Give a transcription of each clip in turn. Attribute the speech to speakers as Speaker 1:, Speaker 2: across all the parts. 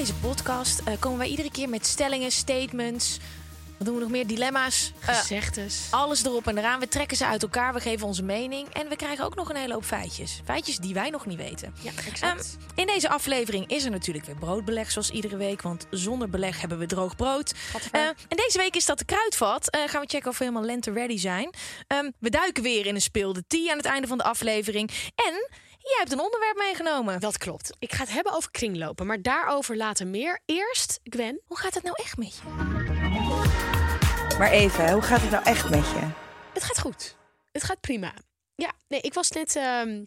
Speaker 1: Deze podcast eh, komen wij iedere keer met stellingen, statements. Wat doen we nog meer? Dilemma's. Eh,
Speaker 2: Gezegdes.
Speaker 1: alles erop en eraan. We trekken ze uit elkaar. We geven onze mening. En we krijgen ook nog een hele hoop feitjes. Feitjes die wij nog niet weten.
Speaker 2: Ja,
Speaker 1: Ehm, in deze aflevering is er natuurlijk weer broodbeleg, zoals iedere week. Want zonder beleg hebben we droog brood. Eh, en deze week is dat de kruidvat. Eh, gaan we checken of we helemaal lente ready zijn. Ehm, we duiken weer in een speelde tea aan het einde van de aflevering. En jij hebt een onderwerp meegenomen.
Speaker 2: Dat klopt. Ik ga het hebben over kringlopen, maar daarover later meer. Eerst, Gwen,
Speaker 1: Hoe gaat het nou echt met je?
Speaker 3: Maar even, hoe gaat het nou echt met je?
Speaker 2: het gaat goed. Het gaat prima. Ja, nee, ik was net ehm,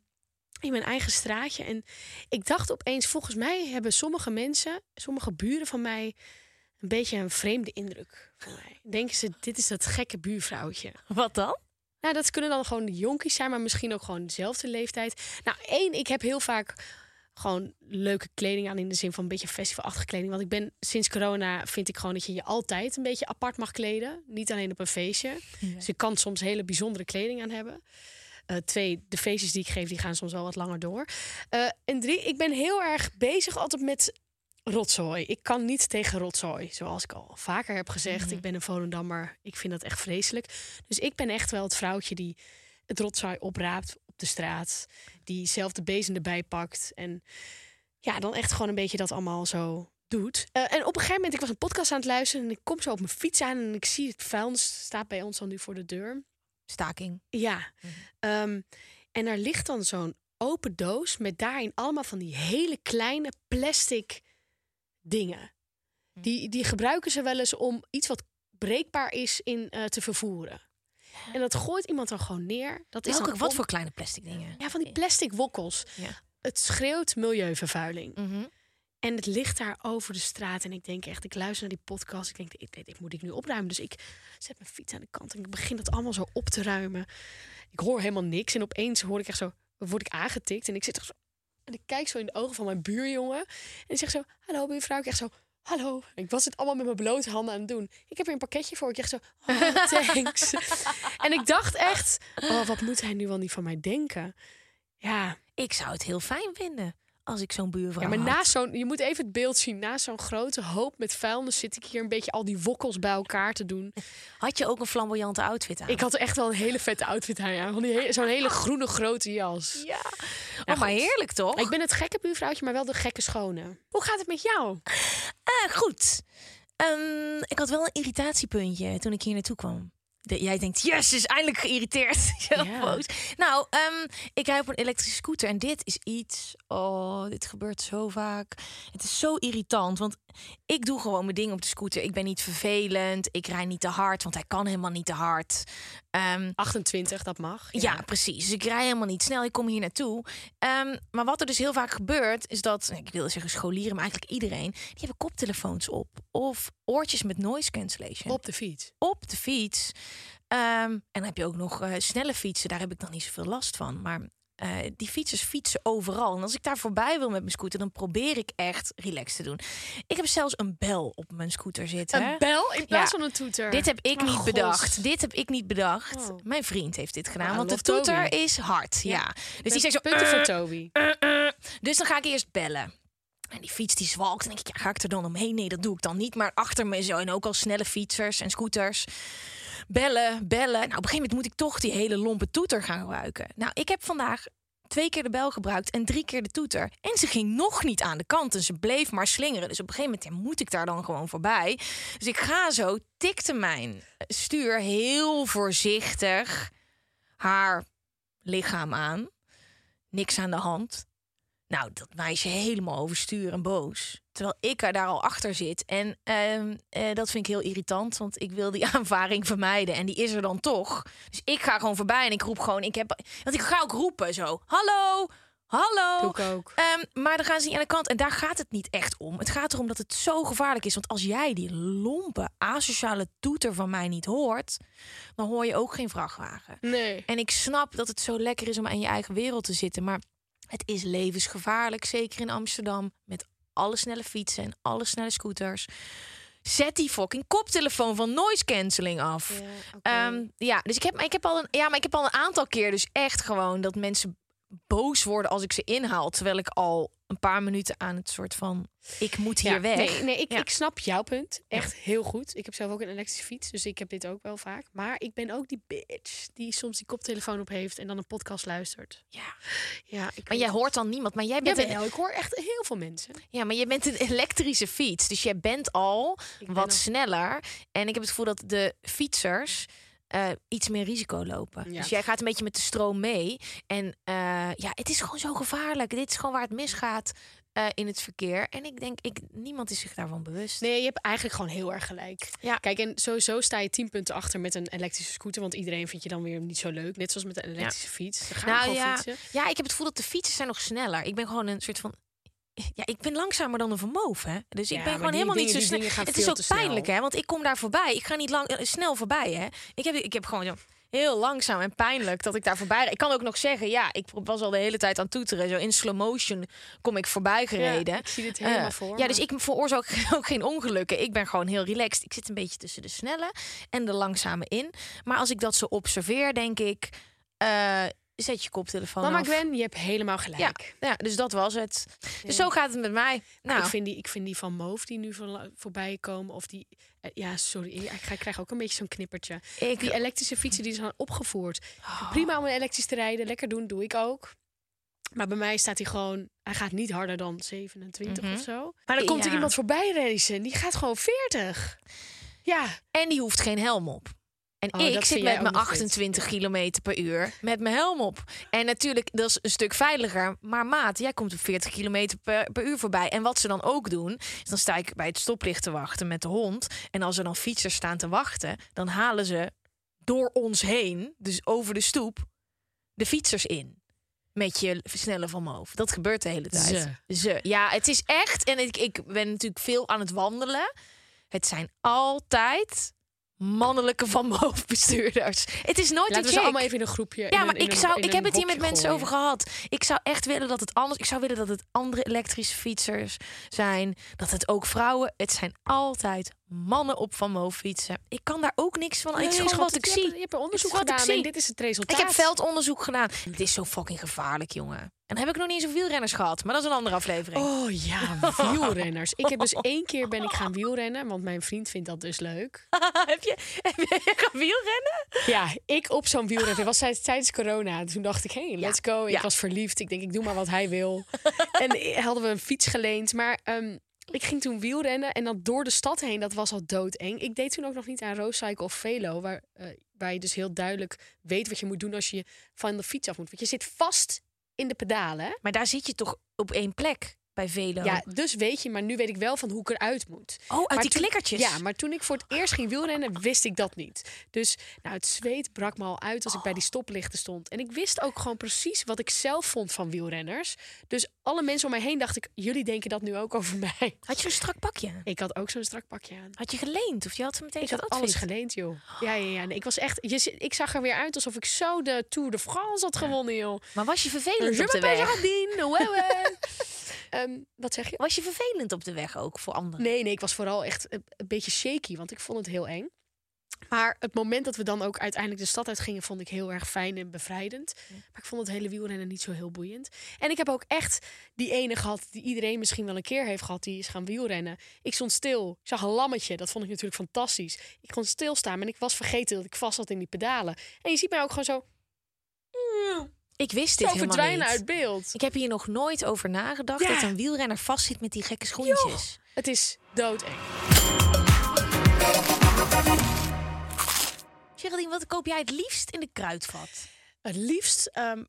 Speaker 2: in mijn eigen straatje en ik dacht opeens, volgens mij hebben sommige mensen, sommige buren van mij, een beetje een vreemde indruk van mij. Denken ze, dit is dat gekke buurvrouwtje.
Speaker 1: Wat dan?
Speaker 2: Nou, dat kunnen dan gewoon de jonkies zijn, maar misschien ook gewoon dezelfde leeftijd. Nou, één, ik heb heel vaak gewoon leuke kleding aan in de zin van een beetje festivalachtige kleding. Want ik ben sinds corona vind ik gewoon dat je je altijd een beetje apart mag kleden. Niet alleen op een feestje. Dus je kan soms hele bijzondere kleding aan hebben. Eh, twee, de feestjes die ik geef, die gaan soms wel wat langer door. Eh, en drie, ik ben heel erg bezig altijd met rotzooi. Ik kan niet tegen rotzooi, zoals ik al vaker heb gezegd. Ik ben een Volendammer. Ik vind dat echt vreselijk. Dus ik ben echt wel het vrouwtje die het rotzooi opraapt op de straat. Die zelf de bezem erbij pakt. En ja, dan echt gewoon een beetje dat allemaal zo doet. Eh, en op een gegeven moment, ik was een podcast aan het luisteren... en ik kom zo op mijn fiets aan en ik zie het vuilnis staat bij ons al nu voor de deur.
Speaker 1: Staking.
Speaker 2: Ja. Ehm, en er ligt dan zo'n open doos met daarin allemaal van die hele kleine plastic dingen. Die, die gebruiken ze wel eens om iets wat breekbaar is in eh, te vervoeren. En dat gooit iemand dan gewoon neer. Dat is
Speaker 1: Welke,
Speaker 2: dan
Speaker 1: wat
Speaker 2: om-
Speaker 1: voor kleine plastic dingen?
Speaker 2: Ja, van die plastic wokkels.
Speaker 1: Ja.
Speaker 2: Het schreeuwt milieuvervuiling.
Speaker 1: Mhm.
Speaker 2: En het ligt daar over de straat. En ik denk echt, ik luister naar die podcast. Ik denk, dit, dit, dit moet ik nu opruimen. Dus ik zet mijn fiets aan de kant en ik begin dat allemaal zo op te ruimen. Ik hoor helemaal niks. En opeens hoor ik echt zo, word ik aangetikt. En ik zit er zo. En ik kijk zo in de ogen van mijn buurjongen. En ik zeg zo, hallo buurvrouw. Ik echt zo, hallo. En ik was het allemaal met mijn blote handen aan het doen. Ik heb hier een pakketje voor. Ik echt zo, oh, thanks. en ik dacht echt, oh, wat moet hij nu wel niet van mij denken? Ja,
Speaker 1: Ik zou het heel fijn vinden als ik zo'n buurvrouw
Speaker 2: ja, maar
Speaker 1: had.
Speaker 2: naast zo'n, je moet even het beeld zien. Naast zo'n grote hoop met vuilnis zit ik hier een beetje al die wokkels bij elkaar te doen.
Speaker 1: Had je ook een flamboyante outfit aan?
Speaker 2: Ik had echt wel een hele vette outfit aan, ja. Zo'n hele groene grote jas.
Speaker 1: Ja. Oh, maar heerlijk toch?
Speaker 2: Ik ben het gekke buurvrouwtje, maar wel de gekke schone. Hoe gaat het met jou?
Speaker 1: Eh, goed. Ehm, ik had wel een irritatiepuntje toen ik hier naartoe kwam. De- jij denkt, yes, is eindelijk geïrriteerd. Zo
Speaker 2: Ja.
Speaker 1: Nou, ehm, ik rijd op een elektrische scooter en dit is iets. Oh, dit gebeurt zo vaak. Het is zo irritant, want ik doe gewoon mijn ding op de scooter. Ik ben niet vervelend. Ik rijd niet te hard, want hij kan helemaal niet te hard. Ehm,
Speaker 2: 28, dat mag.
Speaker 1: ja. precies. Dus ik rij helemaal niet snel. Ik kom hier naartoe. Ehm, maar wat er dus heel vaak gebeurt, is dat, ik wilde zeggen scholieren, maar eigenlijk iedereen, die hebben koptelefoons op. Of oortjes met noise cancellation
Speaker 2: Op de fiets.
Speaker 1: op de fiets. Ehm, en dan heb je ook nog eh, snelle fietsen. Daar heb ik dan niet zoveel last van. Maar eh, die fietsers fietsen overal. En als ik daar voorbij wil met mijn scooter, dan probeer ik echt relaxed te doen. Ik heb zelfs een bel op mijn scooter zitten.
Speaker 2: Een bel in plaats
Speaker 1: Ja.
Speaker 2: van een toeter.
Speaker 1: Dit heb ik
Speaker 2: Oh,
Speaker 1: niet
Speaker 2: God.
Speaker 1: bedacht. Dit heb ik niet bedacht.
Speaker 2: Oh.
Speaker 1: Mijn vriend heeft dit gedaan.
Speaker 2: Nou,
Speaker 1: want de
Speaker 2: Toby.
Speaker 1: toeter is hard. Ja. Dus die zegt zo.
Speaker 2: Punten voor
Speaker 1: "Eh,
Speaker 2: Toby.
Speaker 1: eh." Dus dan ga ik eerst bellen. En die fiets die zwalkt. Dan denk ik, ja, ga ik er dan omheen? Nee, dat doe ik dan niet. Maar achter me zo. En ook al snelle fietsers en scooters. Bellen, bellen. Nou, op een gegeven moment moet ik toch die hele lompe toeter gaan gebruiken. Nou, ik heb vandaag twee keer de bel gebruikt en drie keer de toeter. En ze ging nog niet aan de kant. En ze bleef maar slingeren. Dus op een gegeven moment moet ik daar dan gewoon voorbij. Dus ik ga zo, tikte mijn stuur heel voorzichtig haar lichaam aan. Niks aan de hand. Nou, dat meisje helemaal overstuur en boos. Terwijl ik er daar al achter zit. En ehm, eh, dat vind ik heel irritant, want ik wil die aanvaring vermijden. En die is er dan toch. Dus ik ga gewoon voorbij en ik roep gewoon... Ik heb, want ik ga ook roepen zo. Hallo, hallo.
Speaker 2: Doe ik ook.
Speaker 1: Ehm, maar dan gaan ze niet aan de kant. En daar gaat het niet echt om. Het gaat erom dat het zo gevaarlijk is. Want als jij die lompe, asociale toeter van mij niet hoort... dan hoor je ook geen vrachtwagen.
Speaker 2: Nee.
Speaker 1: En ik snap dat het zo lekker is om in je eigen wereld te zitten. Maar het is levensgevaarlijk, zeker in Amsterdam. Met alle snelle fietsen en alle snelle scooters. Zet die fucking koptelefoon van noise cancelling af.
Speaker 2: Ja,
Speaker 1: ja dus ik heb, ik, heb al een, ja, maar ik heb al een aantal keer dus echt gewoon dat mensen boos worden als ik ze inhaal. Terwijl ik al een paar minuten aan het soort van... Ik moet hier
Speaker 2: Ja,
Speaker 1: weg.
Speaker 2: Nee, nee ik,
Speaker 1: Ja.
Speaker 2: ik snap jouw punt. Echt heel goed. Ik heb zelf ook een elektrische fiets, dus ik heb dit ook wel vaak. Maar ik ben ook die bitch die soms die koptelefoon op heeft en dan een podcast luistert.
Speaker 1: Ja.
Speaker 2: Ja, ik
Speaker 1: Maar jij
Speaker 2: het.
Speaker 1: hoort dan niemand. Maar jij bent, een,
Speaker 2: ik hoor echt heel veel mensen.
Speaker 1: ja, maar jij bent een elektrische fiets. Dus jij bent al
Speaker 2: Ik
Speaker 1: wat sneller. En ik heb het gevoel dat de fietsers eh, iets meer risico lopen.
Speaker 2: Ja.
Speaker 1: Dus jij gaat een beetje met de stroom mee. En eh, ja, het is gewoon zo gevaarlijk. Dit is gewoon waar het misgaat eh, in het verkeer. En ik denk, ik, niemand is zich daarvan bewust.
Speaker 2: Nee, je hebt eigenlijk gewoon heel erg gelijk.
Speaker 1: Ja.
Speaker 2: Kijk, en sowieso sta je 10 punten achter met een elektrische scooter. Want iedereen vindt je dan weer niet zo leuk. Net zoals met een elektrische fiets. Dan gaan we
Speaker 1: Nou
Speaker 2: gewoon
Speaker 1: ja,
Speaker 2: fietsen.
Speaker 1: ja, ik heb het gevoel dat de fietsen zijn nog sneller. Ik ben gewoon een soort van. Ja, ik ben langzamer dan een vermoof, hè. Dus
Speaker 2: Ja,
Speaker 1: ik ben gewoon
Speaker 2: die
Speaker 1: helemaal niet zo snel. Het is ook pijnlijk, hè, want ik kom daar voorbij. Ik ga niet lang, eh, snel voorbij, hè. Ik heb, ik heb gewoon zo heel langzaam en pijnlijk dat ik daar voorbij. Ik kan ook nog zeggen, ja, ik was al de hele tijd aan toeteren. Zo in slow motion kom ik voorbij gereden.
Speaker 2: Ja, ik zie dit helemaal
Speaker 1: Eh,
Speaker 2: voor
Speaker 1: Ja, dus ik veroorzaak ook geen ongelukken. Ik ben gewoon heel relaxed. Ik zit een beetje tussen de snelle en de langzame in. Maar als ik dat zo observeer, denk ik, eh, zet je koptelefoon
Speaker 2: Mama
Speaker 1: af.
Speaker 2: Gwen, je hebt helemaal gelijk.
Speaker 1: ja, dus dat was het. Dus
Speaker 2: Ja.
Speaker 1: zo gaat het met mij. Nou,
Speaker 2: ik, vind die, ik vind die van Moof die nu voor, voorbij komen. Of die. eh, ja, sorry. Ik, ik krijg ook een beetje zo'n knippertje.
Speaker 1: ik,
Speaker 2: Die elektrische fietsen die zijn opgevoerd.
Speaker 1: Oh.
Speaker 2: Prima om elektrisch te rijden. Lekker doen, doe ik ook. Maar bij mij staat hij gewoon. Hij gaat niet harder dan 27
Speaker 1: Mhm.
Speaker 2: of zo. Maar dan komt er iemand voorbij racen. Die gaat gewoon 40. Ja,
Speaker 1: En die hoeft geen helm op. En
Speaker 2: Oh,
Speaker 1: ik zit met mijn
Speaker 2: ook nog
Speaker 1: 28 kilometer per uur met mijn helm op. En natuurlijk, dat is een stuk veiliger. Maar maat, jij komt op 40 kilometer per, per uur voorbij. En wat ze dan ook doen, is dan sta ik bij het stoplicht te wachten met de hond. En als er dan fietsers staan te wachten, dan halen ze door ons heen, dus over de stoep, de fietsers in. Met je snelle van mijn hoofd. Dat gebeurt de hele tijd.
Speaker 2: Ze.
Speaker 1: Ze. Ja, het is echt. En ik, ik ben natuurlijk veel aan het wandelen. Het zijn altijd mannelijke van mijn hoofdbestuurders. Het is nooit
Speaker 2: laten
Speaker 1: een
Speaker 2: we ze
Speaker 1: chick.
Speaker 2: allemaal even in een groepje.
Speaker 1: Ja, maar ik,
Speaker 2: een-
Speaker 1: zou, ik heb het hier met mensen
Speaker 2: gooien.
Speaker 1: over gehad. Ik zou echt willen dat het anders... Ik zou willen dat het andere elektrische fietsers zijn. Dat het ook vrouwen... Het zijn altijd mannen op van mijn fietsen. Ik kan daar ook niks van.
Speaker 2: Nee,
Speaker 1: het is gewoon
Speaker 2: schat,
Speaker 1: wat ik
Speaker 2: je
Speaker 1: zie.
Speaker 2: Hebt, je hebt er onderzoek gedaan en dit is het resultaat.
Speaker 1: Ik heb veldonderzoek gedaan. Het is zo fucking gevaarlijk, jongen. En dan heb ik nog niet eens wielrenners gehad. Maar dat is een andere aflevering.
Speaker 2: Oh ja, wielrenners. Ik heb dus één keer ben ik gaan wielrennen, want mijn vriend vindt dat dus leuk.
Speaker 1: heb, je, heb je gaan wielrennen?
Speaker 2: Ja, ik op zo'n wielrenner. Het was tijdens- corona. Toen dacht ik, hey, let's go. Ik
Speaker 1: ja.
Speaker 2: was verliefd. Ik denk, ik doe maar wat hij wil. en hadden we een fiets geleend. Maar ehm, Ik ging toen wielrennen en dan door de stad heen. Dat was al doodeng. Ik deed toen ook nog niet aan Roadcycle of Velo. Waar, eh, waar je dus heel duidelijk weet wat je moet doen als je van de fiets af moet. Want je zit vast in de pedalen.
Speaker 1: Maar daar zit je toch op één plek bij Velo?
Speaker 2: Ja, dus weet je. Maar nu weet ik wel van hoe ik eruit moet.
Speaker 1: Oh, uit
Speaker 2: Maar
Speaker 1: die
Speaker 2: toen-
Speaker 1: klikkertjes?
Speaker 2: Ja, maar toen ik voor het eerst ging wielrennen, wist ik dat niet. Dus nou, het zweet brak me al uit als ik bij die stoplichten stond. En ik wist ook gewoon precies wat ik zelf vond van wielrenners. Dus alle mensen om mij heen dacht ik, jullie denken dat nu ook over mij.
Speaker 1: Had je een strak pakje?
Speaker 2: Ik had ook zo'n strak pakje aan.
Speaker 1: Had je geleend? Of je had meteen
Speaker 2: Ik had alles geleend, joh. Ja, ja, ja. Nee, ik was echt. Je, ik zag er weer uit alsof ik zo de Tour de France had gewonnen, joh.
Speaker 1: Maar was je vervelend op de weg?
Speaker 2: Ehm, wat zeg je?
Speaker 1: Was je vervelend op de weg ook voor anderen?
Speaker 2: Nee, nee, ik was vooral echt een, een beetje shaky, want ik vond het heel eng. Maar het moment dat we dan ook uiteindelijk de stad uitgingen, vond ik heel erg fijn en bevrijdend. Maar ik vond het hele wielrennen niet zo heel boeiend. En ik heb ook echt die ene gehad die iedereen misschien wel een keer heeft gehad, die is gaan wielrennen. Ik stond stil, ik zag een lammetje, dat vond ik natuurlijk fantastisch. Ik kon stilstaan en ik was vergeten dat ik vast zat in die pedalen. En je ziet mij ook gewoon zo,
Speaker 1: Ik wist dit
Speaker 2: zo
Speaker 1: helemaal
Speaker 2: verdwijnen
Speaker 1: niet.
Speaker 2: uit beeld.
Speaker 1: Ik heb hier nog nooit over nagedacht
Speaker 2: Ja.
Speaker 1: dat een wielrenner vastzit met die gekke schoentjes.
Speaker 2: Het is doodeng.
Speaker 1: Geraldine, wat koop jij het liefst in de kruidvat?
Speaker 2: Het liefst ehm,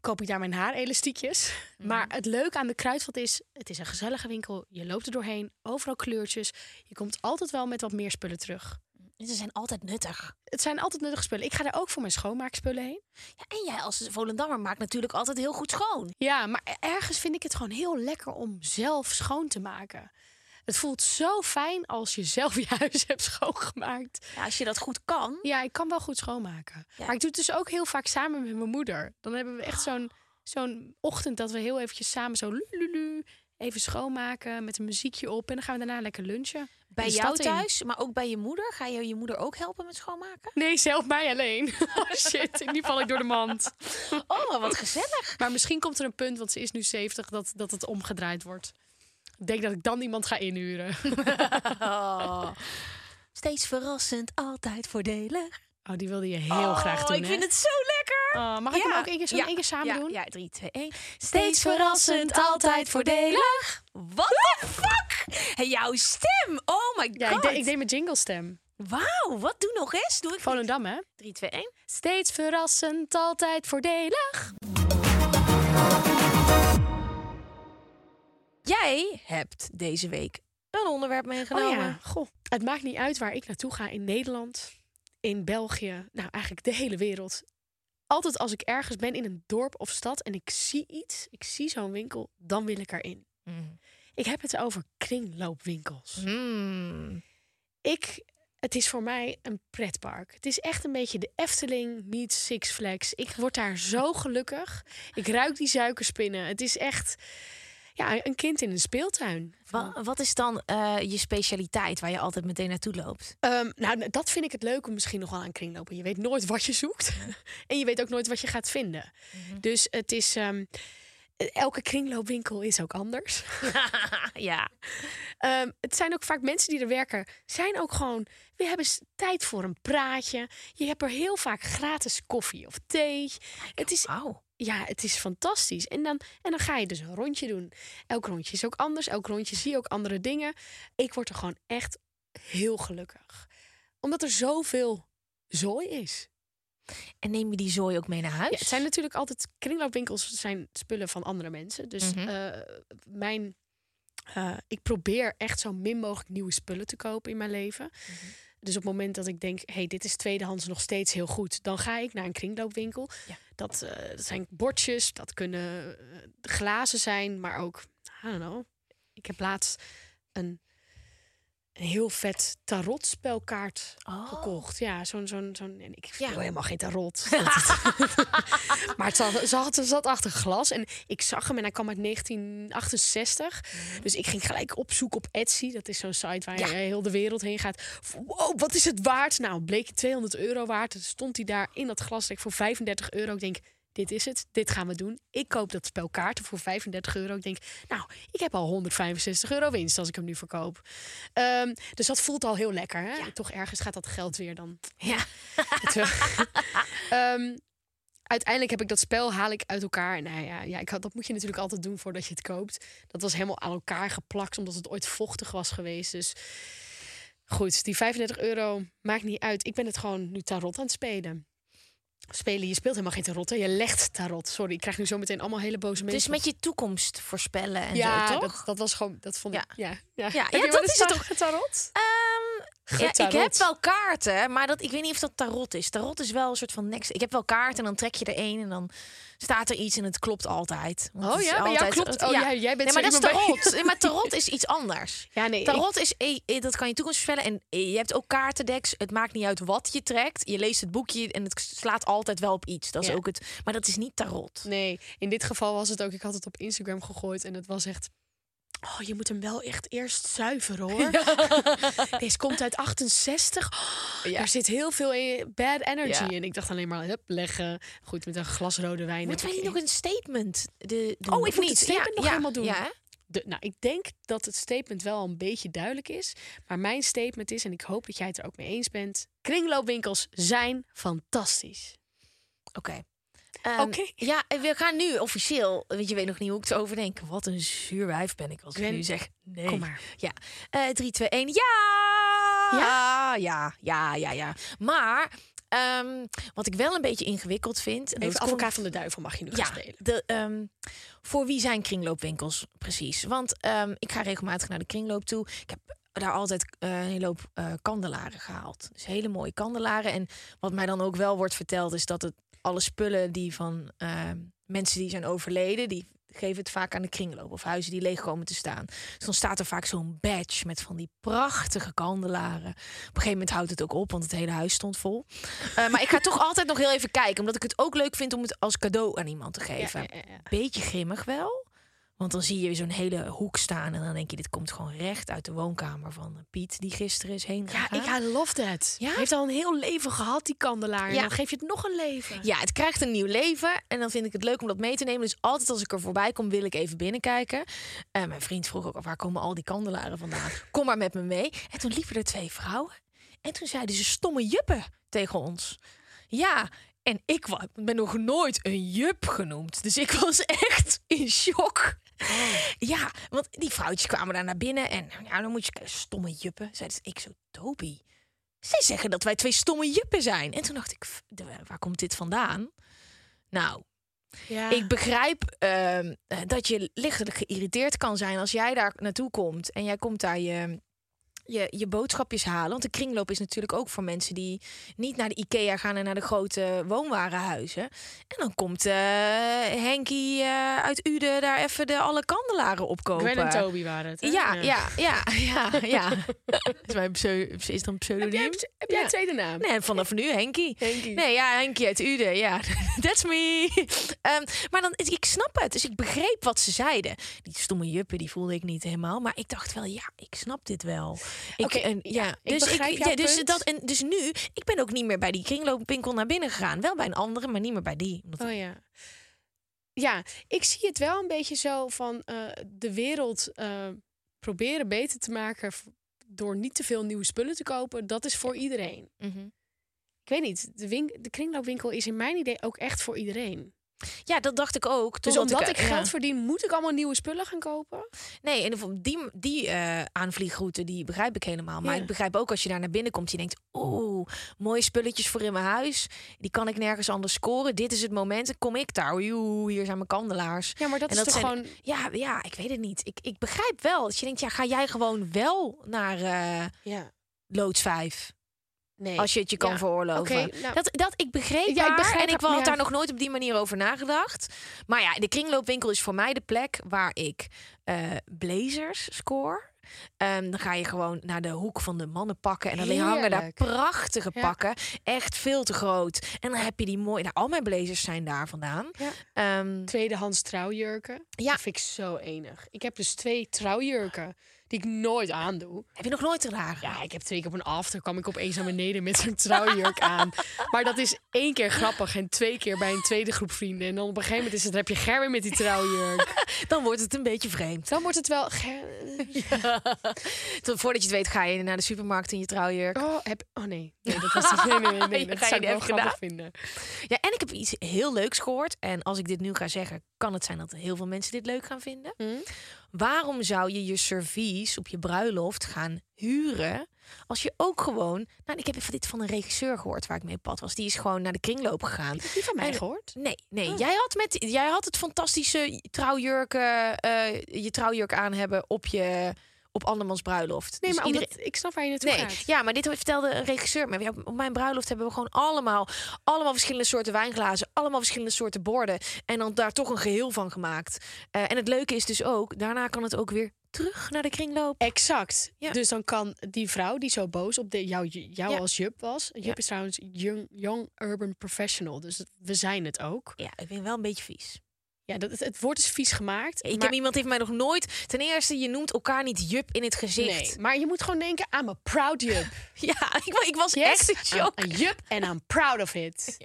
Speaker 2: koop ik daar mijn haarelastiekjes. Maar het leuke aan de kruidvat is, het is een gezellige winkel. Je loopt er doorheen, overal kleurtjes. Je komt altijd wel met wat meer spullen terug.
Speaker 1: Ze zijn altijd nuttig.
Speaker 2: Het zijn altijd nuttige spullen. Ik ga daar ook voor mijn schoonmaakspullen heen.
Speaker 1: Ja, en jij als Volendammer maakt natuurlijk altijd heel goed schoon.
Speaker 2: Ja, maar ergens vind ik het gewoon heel lekker om zelf schoon te maken. Het voelt zo fijn als je zelf je huis hebt schoongemaakt.
Speaker 1: Ja, als je dat goed kan.
Speaker 2: Ja, ik kan wel goed schoonmaken.
Speaker 1: Ja.
Speaker 2: Maar ik doe het dus ook heel vaak samen met mijn moeder. Dan hebben we echt zo'n zo'n ochtend dat we heel eventjes samen zo lululu even schoonmaken met een muziekje op. En dan gaan we daarna lekker lunchen.
Speaker 1: Bij jou
Speaker 2: in.
Speaker 1: thuis, maar ook bij je moeder. Ga je je moeder ook helpen met schoonmaken?
Speaker 2: Nee, zelf mij alleen. Oh shit, nu val ik door de mand.
Speaker 1: Oh, maar wat gezellig.
Speaker 2: Maar misschien komt er een punt, want ze is nu 70, dat, dat het omgedraaid wordt. Ik denk dat ik dan iemand ga inhuren.
Speaker 1: Oh. Steeds verrassend, altijd voordelig.
Speaker 2: Oh, die wilde je heel graag doen,
Speaker 1: ik
Speaker 2: hè?
Speaker 1: vind het zo lekker.
Speaker 2: Oh, mag ik
Speaker 1: Ja.
Speaker 2: hem ook één keer, zo
Speaker 1: Ja.
Speaker 2: één keer samen
Speaker 1: ja,
Speaker 2: doen?
Speaker 1: Ja, 3, 2, 1.
Speaker 2: Steeds verrassend, altijd voordelig.
Speaker 1: What the fuck? Hey, jouw stem. Oh my god.
Speaker 2: Ja, ik, deed, ik deed mijn jingle stem.
Speaker 1: Wauw, wat doe nog eens? Doe ik
Speaker 2: Volendam, hè?
Speaker 1: 3, 2, 1.
Speaker 2: Steeds verrassend, altijd voordelig.
Speaker 1: Jij hebt deze week een onderwerp meegenomen.
Speaker 2: Oh ja, goh. Het maakt niet uit waar ik naartoe ga in Nederland, in België, nou eigenlijk de hele wereld. Altijd als ik ergens ben in een dorp of stad en ik zie iets, ik zie zo'n winkel, dan wil ik erin.
Speaker 1: Mm.
Speaker 2: Ik heb het over kringloopwinkels.
Speaker 1: Mm.
Speaker 2: Ik, het is voor mij een pretpark. Het is echt een beetje de Efteling meets Six Flags. Ik word daar zo gelukkig. Ik ruik die suikerspinnen. Het is echt ja, een kind in een speeltuin.
Speaker 1: Wa- wat is dan eh, je specialiteit waar je altijd meteen naartoe loopt?
Speaker 2: Ehm, nou, dat vind ik het leuk om misschien nog wel aan kringlopen. Je weet nooit wat je zoekt. en je weet ook nooit wat je gaat vinden. Dus het is... ehm, elke kringloopwinkel is ook anders.
Speaker 1: ja.
Speaker 2: Ehm, het zijn ook vaak mensen die er werken, zijn ook gewoon. We hebben tijd voor een praatje. Je hebt er heel vaak gratis koffie of thee. Het is,
Speaker 1: Wauw.
Speaker 2: Ja, het is fantastisch. En dan, en dan ga je dus een rondje doen. Elk rondje is ook anders. Elk rondje zie je ook andere dingen. Ik word er gewoon echt heel gelukkig. Omdat er zoveel zooi is.
Speaker 1: En neem je die zooi ook mee naar huis?
Speaker 2: Ja, het zijn natuurlijk altijd kringloopwinkels zijn spullen van andere mensen. Dus
Speaker 1: Mhm.
Speaker 2: eh, mijn, eh, ik probeer echt zo min mogelijk nieuwe spullen te kopen in mijn leven.
Speaker 1: Mhm.
Speaker 2: Dus op het moment dat ik denk, hey, dit is tweedehands nog steeds heel goed, dan ga ik naar een kringloopwinkel.
Speaker 1: Ja.
Speaker 2: Dat, eh, dat zijn bordjes, dat kunnen eh, glazen zijn, maar ook, I don't know. Ik heb laatst een, een heel vet tarotspelkaart
Speaker 1: Oh.
Speaker 2: gekocht. Ja, zo'n zo'n zo'n. En ik
Speaker 1: Ja.
Speaker 2: wil helemaal geen tarot. maar het zat, ze had, ze zat achter glas en ik zag hem en hij kwam uit 1968. Dus ik ging gelijk opzoeken op Etsy. Dat is zo'n site waar
Speaker 1: Ja.
Speaker 2: je heel de wereld heen gaat. Wow, wat is het waard? Nou, bleek je 200 euro waard. Stond hij daar in dat glasrek voor 35 euro. Ik denk, dit is het. Dit gaan we doen. Ik koop dat spel kaarten voor 35 euro. Ik denk, nou, ik heb al 165 euro winst als ik hem nu verkoop. Ehm, dus dat voelt al heel lekker. Hè? Toch ergens gaat dat geld weer dan
Speaker 1: Ja.
Speaker 2: Ehm, uiteindelijk heb ik dat spel haal ik uit elkaar. Nou ja, ja ik had, dat moet je natuurlijk altijd doen voordat je het koopt. Dat was helemaal aan elkaar geplakt, omdat het ooit vochtig was geweest. Dus goed, die 35 euro maakt niet uit. Ik ben het gewoon nu tarot aan het spelen. Spelen, je speelt helemaal geen tarot, hè? je legt tarot. Sorry, ik krijg nu zo meteen allemaal hele boze mensen.
Speaker 1: Dus met je toekomst voorspellen en
Speaker 2: ja,
Speaker 1: zo, toch?
Speaker 2: Dat, dat was gewoon, dat vond
Speaker 1: Ja.
Speaker 2: ik, ja. Ja,
Speaker 1: Ja, dat is het toch?
Speaker 2: getarot?
Speaker 1: Ehm, ja, ik heb wel kaarten, maar dat, ik weet niet of dat tarot is. Tarot is wel een soort van next. Ik heb wel kaarten en dan trek je er één en dan staat er iets en het klopt altijd. Want
Speaker 2: Oh ja, bij jou
Speaker 1: altijd-
Speaker 2: klopt. Oh, jij- jij bent
Speaker 1: nee, maar dat is tarot. Nee, maar tarot is iets anders.
Speaker 2: Ja, nee. ik-
Speaker 1: Tarot is, eh, eh, dat kan je toekomst voorspellen. En eh, je hebt ook kaartendeks. Het maakt niet uit wat je trekt. Je leest het boekje en het slaat altijd wel op iets. Dat is
Speaker 2: Ja.
Speaker 1: ook het. Maar dat is niet tarot.
Speaker 2: Nee, in dit geval was het ook. Ik had het op Instagram gegooid en het was echt. Oh, je moet hem wel echt eerst zuiveren hoor. Deze komt uit 68. Oh,
Speaker 1: Ja.
Speaker 2: Er zit heel veel in- bad energy
Speaker 1: Ja.
Speaker 2: in. Ik dacht alleen maar, hup, leggen. Goed, met een glas rode wijn.
Speaker 1: Moeten wij niet nog een statement? De,
Speaker 2: Oh, ik moet het statement nog helemaal doen. De, nou, ik denk dat het statement wel een beetje duidelijk is. Maar mijn statement is, en ik hoop dat jij het er ook mee eens bent. Kringloopwinkels zijn fantastisch.
Speaker 1: Oké. Ehm,
Speaker 2: Oké.
Speaker 1: Ja, en we gaan nu officieel. Want je weet nog niet hoe ik het overdenk. Wat een zuur wijf ben ik als ik nu zeg. Nee.
Speaker 2: Kom maar.
Speaker 1: Ja. Eh 3, 2, 1. Ja! Ja, ja, ja, ja, ja. Maar ehm, wat ik wel een beetje ingewikkeld vind.
Speaker 2: Even
Speaker 1: komt-
Speaker 2: advocaat van de duivel mag je nu
Speaker 1: ja,
Speaker 2: gaan spelen.
Speaker 1: de, ehm, voor wie zijn kringloopwinkels precies? Want ik ga regelmatig naar de kringloop toe. Ik heb daar altijd eh, een hele hoop eh, kandelaren gehaald. Dus hele mooie kandelaren. En wat mij dan ook wel wordt verteld is dat het alle spullen die van ehm, mensen die zijn overleden, die geven het vaak aan de kringloop of huizen die leeg komen te staan. Dus dan staat er vaak zo'n badge met van die prachtige kandelaren. Op een gegeven moment houdt het ook op, want het hele huis stond vol. Eh, maar ik ga toch altijd nog heel even kijken, omdat ik het ook leuk vind om het als cadeau aan iemand te geven.
Speaker 2: Ja, ja, ja.
Speaker 1: Beetje grimmig wel. Want dan zie je zo'n hele hoek staan en dan denk je, dit komt gewoon recht uit de woonkamer van eh, Piet, die gisteren is heen
Speaker 2: Ja,
Speaker 1: gegaan.
Speaker 2: ik I love that.
Speaker 1: Ja?
Speaker 2: Hij heeft al een heel leven gehad, die kandelaar. En
Speaker 1: Ja.
Speaker 2: dan geef je het nog een leven.
Speaker 1: Ja, het krijgt een nieuw leven en dan vind ik het leuk om dat mee te nemen. Dus altijd als ik er voorbij kom, wil ik even binnenkijken. En mijn vriend vroeg ook, waar komen al die kandelaren vandaan? Kom maar met me mee. En toen liepen er twee vrouwen. En toen zeiden ze stomme juppen tegen ons. Ja, en ik ben nog nooit een jup genoemd. Dus ik was echt in shock. Ja, want die vrouwtjes kwamen daar naar binnen. En ja, dan moet je stomme juppen. Zeiden ze, ik zo, Toby. Zij zeggen dat wij twee stomme juppen zijn. En toen dacht ik, "F- de- waar komt dit vandaan? Nou,
Speaker 2: Ja.
Speaker 1: ik begrijp ehm, eh, dat je lichtelijk geïrriteerd kan zijn als jij daar naartoe komt en jij komt daar je, je, je boodschapjes halen. Want de kringloop is natuurlijk ook voor mensen die niet naar de IKEA gaan en naar de grote woonwarenhuizen. En dan komt eh Henkie eh, uit Uden daar even de alle kandelaren opkopen.
Speaker 2: Gwen en Toby waren het. hè?
Speaker 1: Ja, ja, ja, ja, ja. is, mijn is dat een
Speaker 2: Heb
Speaker 1: pseudoniem?
Speaker 2: jij, heb jij
Speaker 1: Ja.
Speaker 2: een tweede naam?
Speaker 1: Nee, vanaf nu Henkie.
Speaker 2: Henkie.
Speaker 1: Nee, ja, Henkie uit Uden. Ja, that's me. Ehm, maar dan, ik snap het. Dus ik begreep wat ze zeiden. Die stomme juppen, die voelde ik niet helemaal. Maar ik dacht wel, ja, ik snap dit wel. Ik, en,
Speaker 2: ja,
Speaker 1: ja,
Speaker 2: ik
Speaker 1: dus
Speaker 2: jouw
Speaker 1: ja, dus
Speaker 2: punt.
Speaker 1: dat en dus nu, ik ben ook niet meer bij die kringloopwinkel naar binnen gegaan. Wel bij een andere, maar niet meer bij die. Omdat-
Speaker 2: Oh ja. Ja, ik zie het wel een beetje zo van eh, de wereld eh, proberen beter te maken door niet te veel nieuwe spullen te kopen. Dat is voor iedereen.
Speaker 1: Mhm.
Speaker 2: Ik weet niet, de kringloopwinkel is in mijn idee ook echt voor iedereen.
Speaker 1: Ja, dat dacht ik ook.
Speaker 2: Dus omdat ik
Speaker 1: ja.
Speaker 2: geld verdien, moet ik allemaal nieuwe spullen gaan kopen?
Speaker 1: Nee, en die, die eh, aanvliegroute, die begrijp ik helemaal. Maar
Speaker 2: Ja.
Speaker 1: ik begrijp ook als je daar naar binnen komt, je denkt, oeh, mooie spulletjes voor in mijn huis. Die kan ik nergens anders scoren. Dit is het moment, kom ik daar. Oeh, hier zijn mijn kandelaars.
Speaker 2: Ja, maar dat
Speaker 1: En
Speaker 2: is
Speaker 1: dat
Speaker 2: toch
Speaker 1: zijn-
Speaker 2: gewoon...
Speaker 1: Ja, ja, ik weet het niet. Ik, ik begrijp wel. Dat je denkt, ja, ga jij gewoon wel naar eh
Speaker 2: Ja,
Speaker 1: loods 5?
Speaker 2: Nee.
Speaker 1: Als je het je kan
Speaker 2: Ja,
Speaker 1: veroorloven.
Speaker 2: nou-
Speaker 1: dat, dat, ik begreep
Speaker 2: Ja, ik begrijp
Speaker 1: en ik had
Speaker 2: ja.
Speaker 1: daar nog nooit op die manier over nagedacht. Maar ja, de kringloopwinkel is voor mij de plek waar ik eh, blazers score. Ehm, dan ga je gewoon naar de hoek van de mannen pakken. En dan hangen daar prachtige pakken. Echt veel te groot. En dan heb je die mooie... Nou, al mijn blazers zijn daar vandaan. Ehm,
Speaker 2: Tweedehands trouwjurken.
Speaker 1: Ja.
Speaker 2: Dat vind ik zo enig. Ik heb dus twee trouwjurken. Die ik nooit aandoe.
Speaker 1: Heb je nog nooit gedragen?
Speaker 2: Ja, ik heb twee keer op een after kwam ik opeens naar beneden met zo'n trouwjurk aan. Maar dat is één keer grappig en twee keer bij een tweede groep vrienden. En dan op een gegeven moment is het, heb je Gerwin met die trouwjurk.
Speaker 1: Dan wordt het een beetje vreemd.
Speaker 2: Dan wordt het wel... Ger-
Speaker 1: Tot- Voordat je het weet ga je naar de supermarkt in je trouwjurk.
Speaker 2: Oh, heb... oh nee. nee, dat was niet... Nee, nee, nee. nee,
Speaker 1: Dat ga
Speaker 2: zou ik wel grappig vinden.
Speaker 1: Ja, en ik heb iets heel leuks gehoord. En als ik dit nu ga zeggen, kan het zijn dat heel veel mensen dit leuk gaan vinden.
Speaker 2: Hm?
Speaker 1: Waarom zou je je servies op je bruiloft gaan huren als je ook gewoon... Nou, ik heb even dit van een regisseur gehoord waar ik mee op pad was. Die is gewoon naar de kringloop gegaan.
Speaker 2: Die van mij
Speaker 1: En-
Speaker 2: gehoord?
Speaker 1: Nee, nee.
Speaker 2: Oh.
Speaker 1: Jij, had met, jij had het fantastische trouwjurk, eh, eh, je trouwjurk aan hebben op je op andermans bruiloft.
Speaker 2: Nee,
Speaker 1: Dus
Speaker 2: maar
Speaker 1: iedereen-
Speaker 2: omdat, ik snap waar je naartoe
Speaker 1: Nee,
Speaker 2: gaat.
Speaker 1: ja, maar dit vertelde een regisseur. Maar op mijn bruiloft hebben we gewoon allemaal, allemaal verschillende soorten wijnglazen, allemaal verschillende soorten borden. En dan daar toch een geheel van gemaakt. Eh, en het leuke is dus ook, daarna kan het ook weer terug naar de kringloop.
Speaker 2: Exact.
Speaker 1: Ja.
Speaker 2: Dus dan kan die vrouw die zo boos op de, jou, jou
Speaker 1: Ja.
Speaker 2: als Jup was. Jup
Speaker 1: Ja.
Speaker 2: is trouwens young, young urban professional. Dus we zijn het ook.
Speaker 1: Ja, ik vind wel een beetje vies.
Speaker 2: Ja, dat, het, woord is vies gemaakt.
Speaker 1: Ik
Speaker 2: maar,
Speaker 1: heb iemand heeft mij nog nooit. Ten eerste, je noemt elkaar niet Jup in het gezicht.
Speaker 2: Nee, maar je moet gewoon denken, I'm a proud Jup.
Speaker 1: Ja, ik, ik was
Speaker 2: Yes,
Speaker 1: echt een
Speaker 2: I'm
Speaker 1: shock.
Speaker 2: a Jup and I'm proud of it.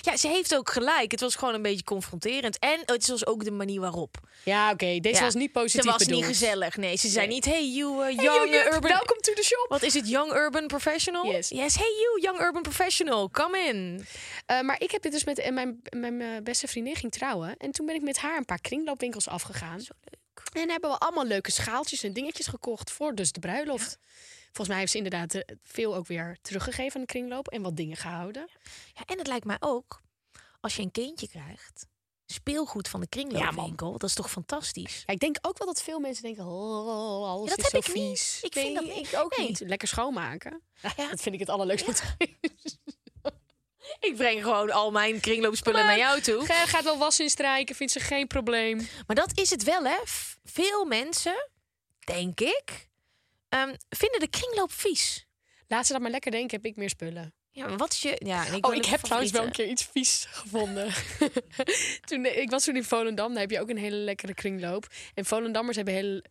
Speaker 1: Ja, ze heeft ook gelijk. Het was gewoon een beetje confronterend. En het was ook de manier waarop.
Speaker 2: Ja, oké. deze
Speaker 1: Ja,
Speaker 2: was niet positief
Speaker 1: Ze was
Speaker 2: bedoeld.
Speaker 1: niet gezellig. Nee, ze zei
Speaker 2: Nee.
Speaker 1: niet, hey you uh, young
Speaker 2: Hey, you
Speaker 1: urban...
Speaker 2: welcome to the shop.
Speaker 1: Wat is het, young urban professional?
Speaker 2: Yes.
Speaker 1: Yes, hey you, young urban professional, come in.
Speaker 2: Eh, maar ik heb dit dus met en mijn, mijn eh, beste vriendin ging trouwen. En toen ben ik met haar een paar kringloopwinkels afgegaan. Zo leuk. En hebben we allemaal leuke schaaltjes en dingetjes gekocht voor dus de bruiloft. Volgens mij heeft ze inderdaad eh, veel ook weer teruggegeven aan de kringloop en wat dingen gehouden.
Speaker 1: Ja, en het lijkt mij ook, als je een kindje krijgt, speelgoed van de kringloopwinkel, dat is toch fantastisch?
Speaker 2: Ja, ik denk ook wel dat veel mensen denken, oh, alles
Speaker 1: Ja, dat
Speaker 2: is
Speaker 1: heb
Speaker 2: zo
Speaker 1: ik niet.
Speaker 2: vies.
Speaker 1: Ik vind
Speaker 2: Nee,
Speaker 1: dat niet.
Speaker 2: ik ook
Speaker 1: Nee.
Speaker 2: niet. Lekker schoonmaken.
Speaker 1: Ja.
Speaker 2: Dat vind ik het allerleukste.
Speaker 1: Ik breng gewoon al mijn kringloopspullen naar jou toe.
Speaker 2: Gaat wel was instrijken, vindt ze geen probleem.
Speaker 1: Maar dat is het wel, hè? Veel mensen, denk ik, ehm, vinden de kringloop vies.
Speaker 2: Laat ze dat maar lekker denken, heb ik meer spullen.
Speaker 1: Ja, maar wat is je... Ja, ik
Speaker 2: Oh, ik heb trouwens wel een keer iets vies gevonden. toen, ik was toen in Volendam, daar heb je ook een hele lekkere kringloop. En Volendammers hebben, heel,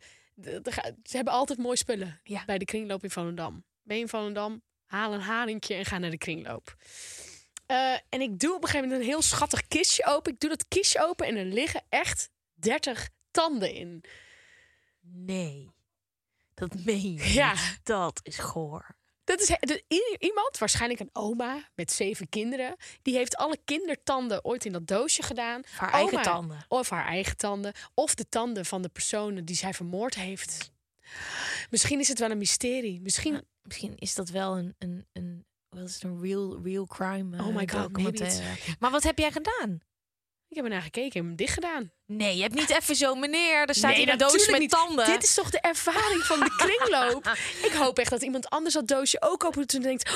Speaker 2: ze hebben altijd mooie spullen
Speaker 1: Ja.
Speaker 2: bij de kringloop in Volendam. Ben je in Volendam, haal een haringje en ga naar de kringloop. Eh, en ik doe op een gegeven moment een heel schattig kistje open. Ik doe dat kistje open en er liggen echt 30 tanden in.
Speaker 1: Nee, dat meen je
Speaker 2: Ja.
Speaker 1: niet. Dat is goor.
Speaker 2: Dat is iemand, waarschijnlijk een oma met zeven kinderen, die heeft alle kindertanden ooit in dat doosje gedaan.
Speaker 1: Haar eigen tanden.
Speaker 2: Of haar eigen tanden. Of de tanden van de personen die zij vermoord heeft. Misschien is het wel een mysterie. Misschien.
Speaker 1: Misschien is dat wel een, een, een, wat is een real, real crime
Speaker 2: Oh my
Speaker 1: eh,
Speaker 2: God.
Speaker 1: Maar wat heb jij gedaan?
Speaker 2: Ik heb ernaar gekeken, ik heb hem dicht gedaan.
Speaker 1: Nee, je hebt niet even zo, meneer, er staat hier een doos met
Speaker 2: niet.
Speaker 1: tanden.
Speaker 2: Dit is toch de ervaring van de kringloop? ik hoop echt dat iemand anders dat doosje ook opent en denkt...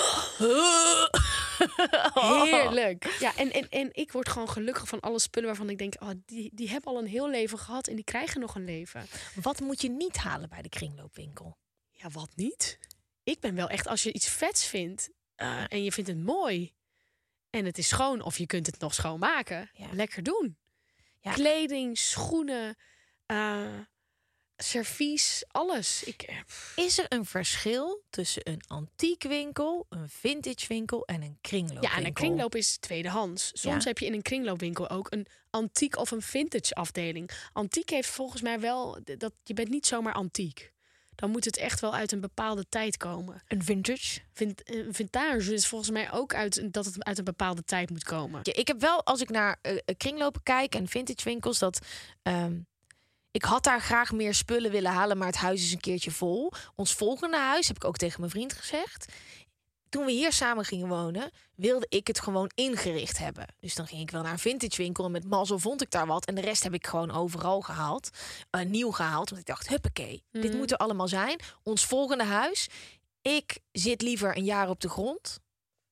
Speaker 2: "Oh, Heerlijk. Ja, en, en, en ik word gewoon gelukkig van alle spullen waarvan ik denk... Oh, die, die hebben al een heel leven gehad en die krijgen nog een leven.
Speaker 1: Wat moet je niet halen bij de kringloopwinkel?
Speaker 2: Ja, wat niet? Ik ben wel echt, als je iets vets vindt eh, en je vindt het mooi en het is schoon of je kunt het nog schoonmaken,
Speaker 1: Ja.
Speaker 2: lekker doen.
Speaker 1: Ja.
Speaker 2: Kleding, schoenen, eh, servies, alles. Ik, eh,
Speaker 1: Is er een verschil tussen een antiekwinkel, een vintage winkel en een kringloopwinkel?
Speaker 2: ja, en een kringloop is tweedehands. Soms
Speaker 1: Ja.
Speaker 2: heb je in een kringloopwinkel ook een antiek of een vintage afdeling. Antiek heeft volgens mij wel dat je bent niet zomaar antiek. Dan moet het echt wel uit een bepaalde tijd komen.
Speaker 1: Een vintage?
Speaker 2: Vin- eh, vintage is volgens mij ook uit dat het uit een bepaalde tijd moet komen.
Speaker 1: Ja, ik heb wel, als ik naar eh, kringlopen kijk en vintage winkels, dat ehm, ik had daar graag meer spullen willen halen, maar het huis is een keertje vol. Ons volgende huis, heb ik ook tegen mijn vriend gezegd. Toen we hier samen gingen wonen, wilde ik het gewoon ingericht hebben. Dus dan ging ik wel naar een vintage winkel en met mazzel vond ik daar wat. En de rest heb ik gewoon overal gehaald. eh, nieuw gehaald. Want ik dacht, huppakee, dit
Speaker 2: Mhm.
Speaker 1: moet er allemaal zijn. Ons volgende huis. Ik zit liever een jaar op de grond.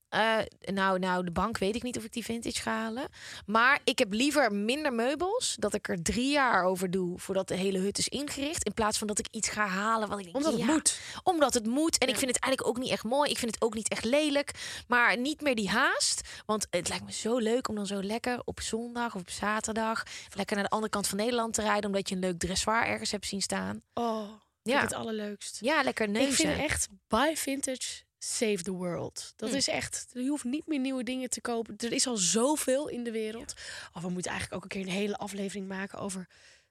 Speaker 1: Eh, nou, nou, de bank weet ik niet of ik die vintage ga halen. Maar ik heb liever minder meubels. Dat ik er drie jaar over doe voordat de hele hut is ingericht. In plaats van dat ik iets ga halen wat ik denk,
Speaker 2: Omdat het moet.
Speaker 1: Omdat het moet. En ik vind het eigenlijk ook niet echt mooi. Ik vind het ook niet echt lelijk. Maar niet meer die haast. Want het lijkt me zo leuk om dan zo lekker op zondag of op zaterdag... lekker naar de andere kant van Nederland te rijden... omdat je een leuk dressoir ergens hebt zien staan.
Speaker 2: Oh. Ja.
Speaker 1: Ja.
Speaker 2: het allerleukst.
Speaker 1: Ja, lekker neuzen.
Speaker 2: Ik vind echt, buy vintage, save the world. Dat
Speaker 1: Hm.
Speaker 2: is echt, je hoeft niet meer nieuwe dingen te kopen. Er is al zoveel in de wereld. Oh, we moeten eigenlijk ook een keer een hele aflevering maken over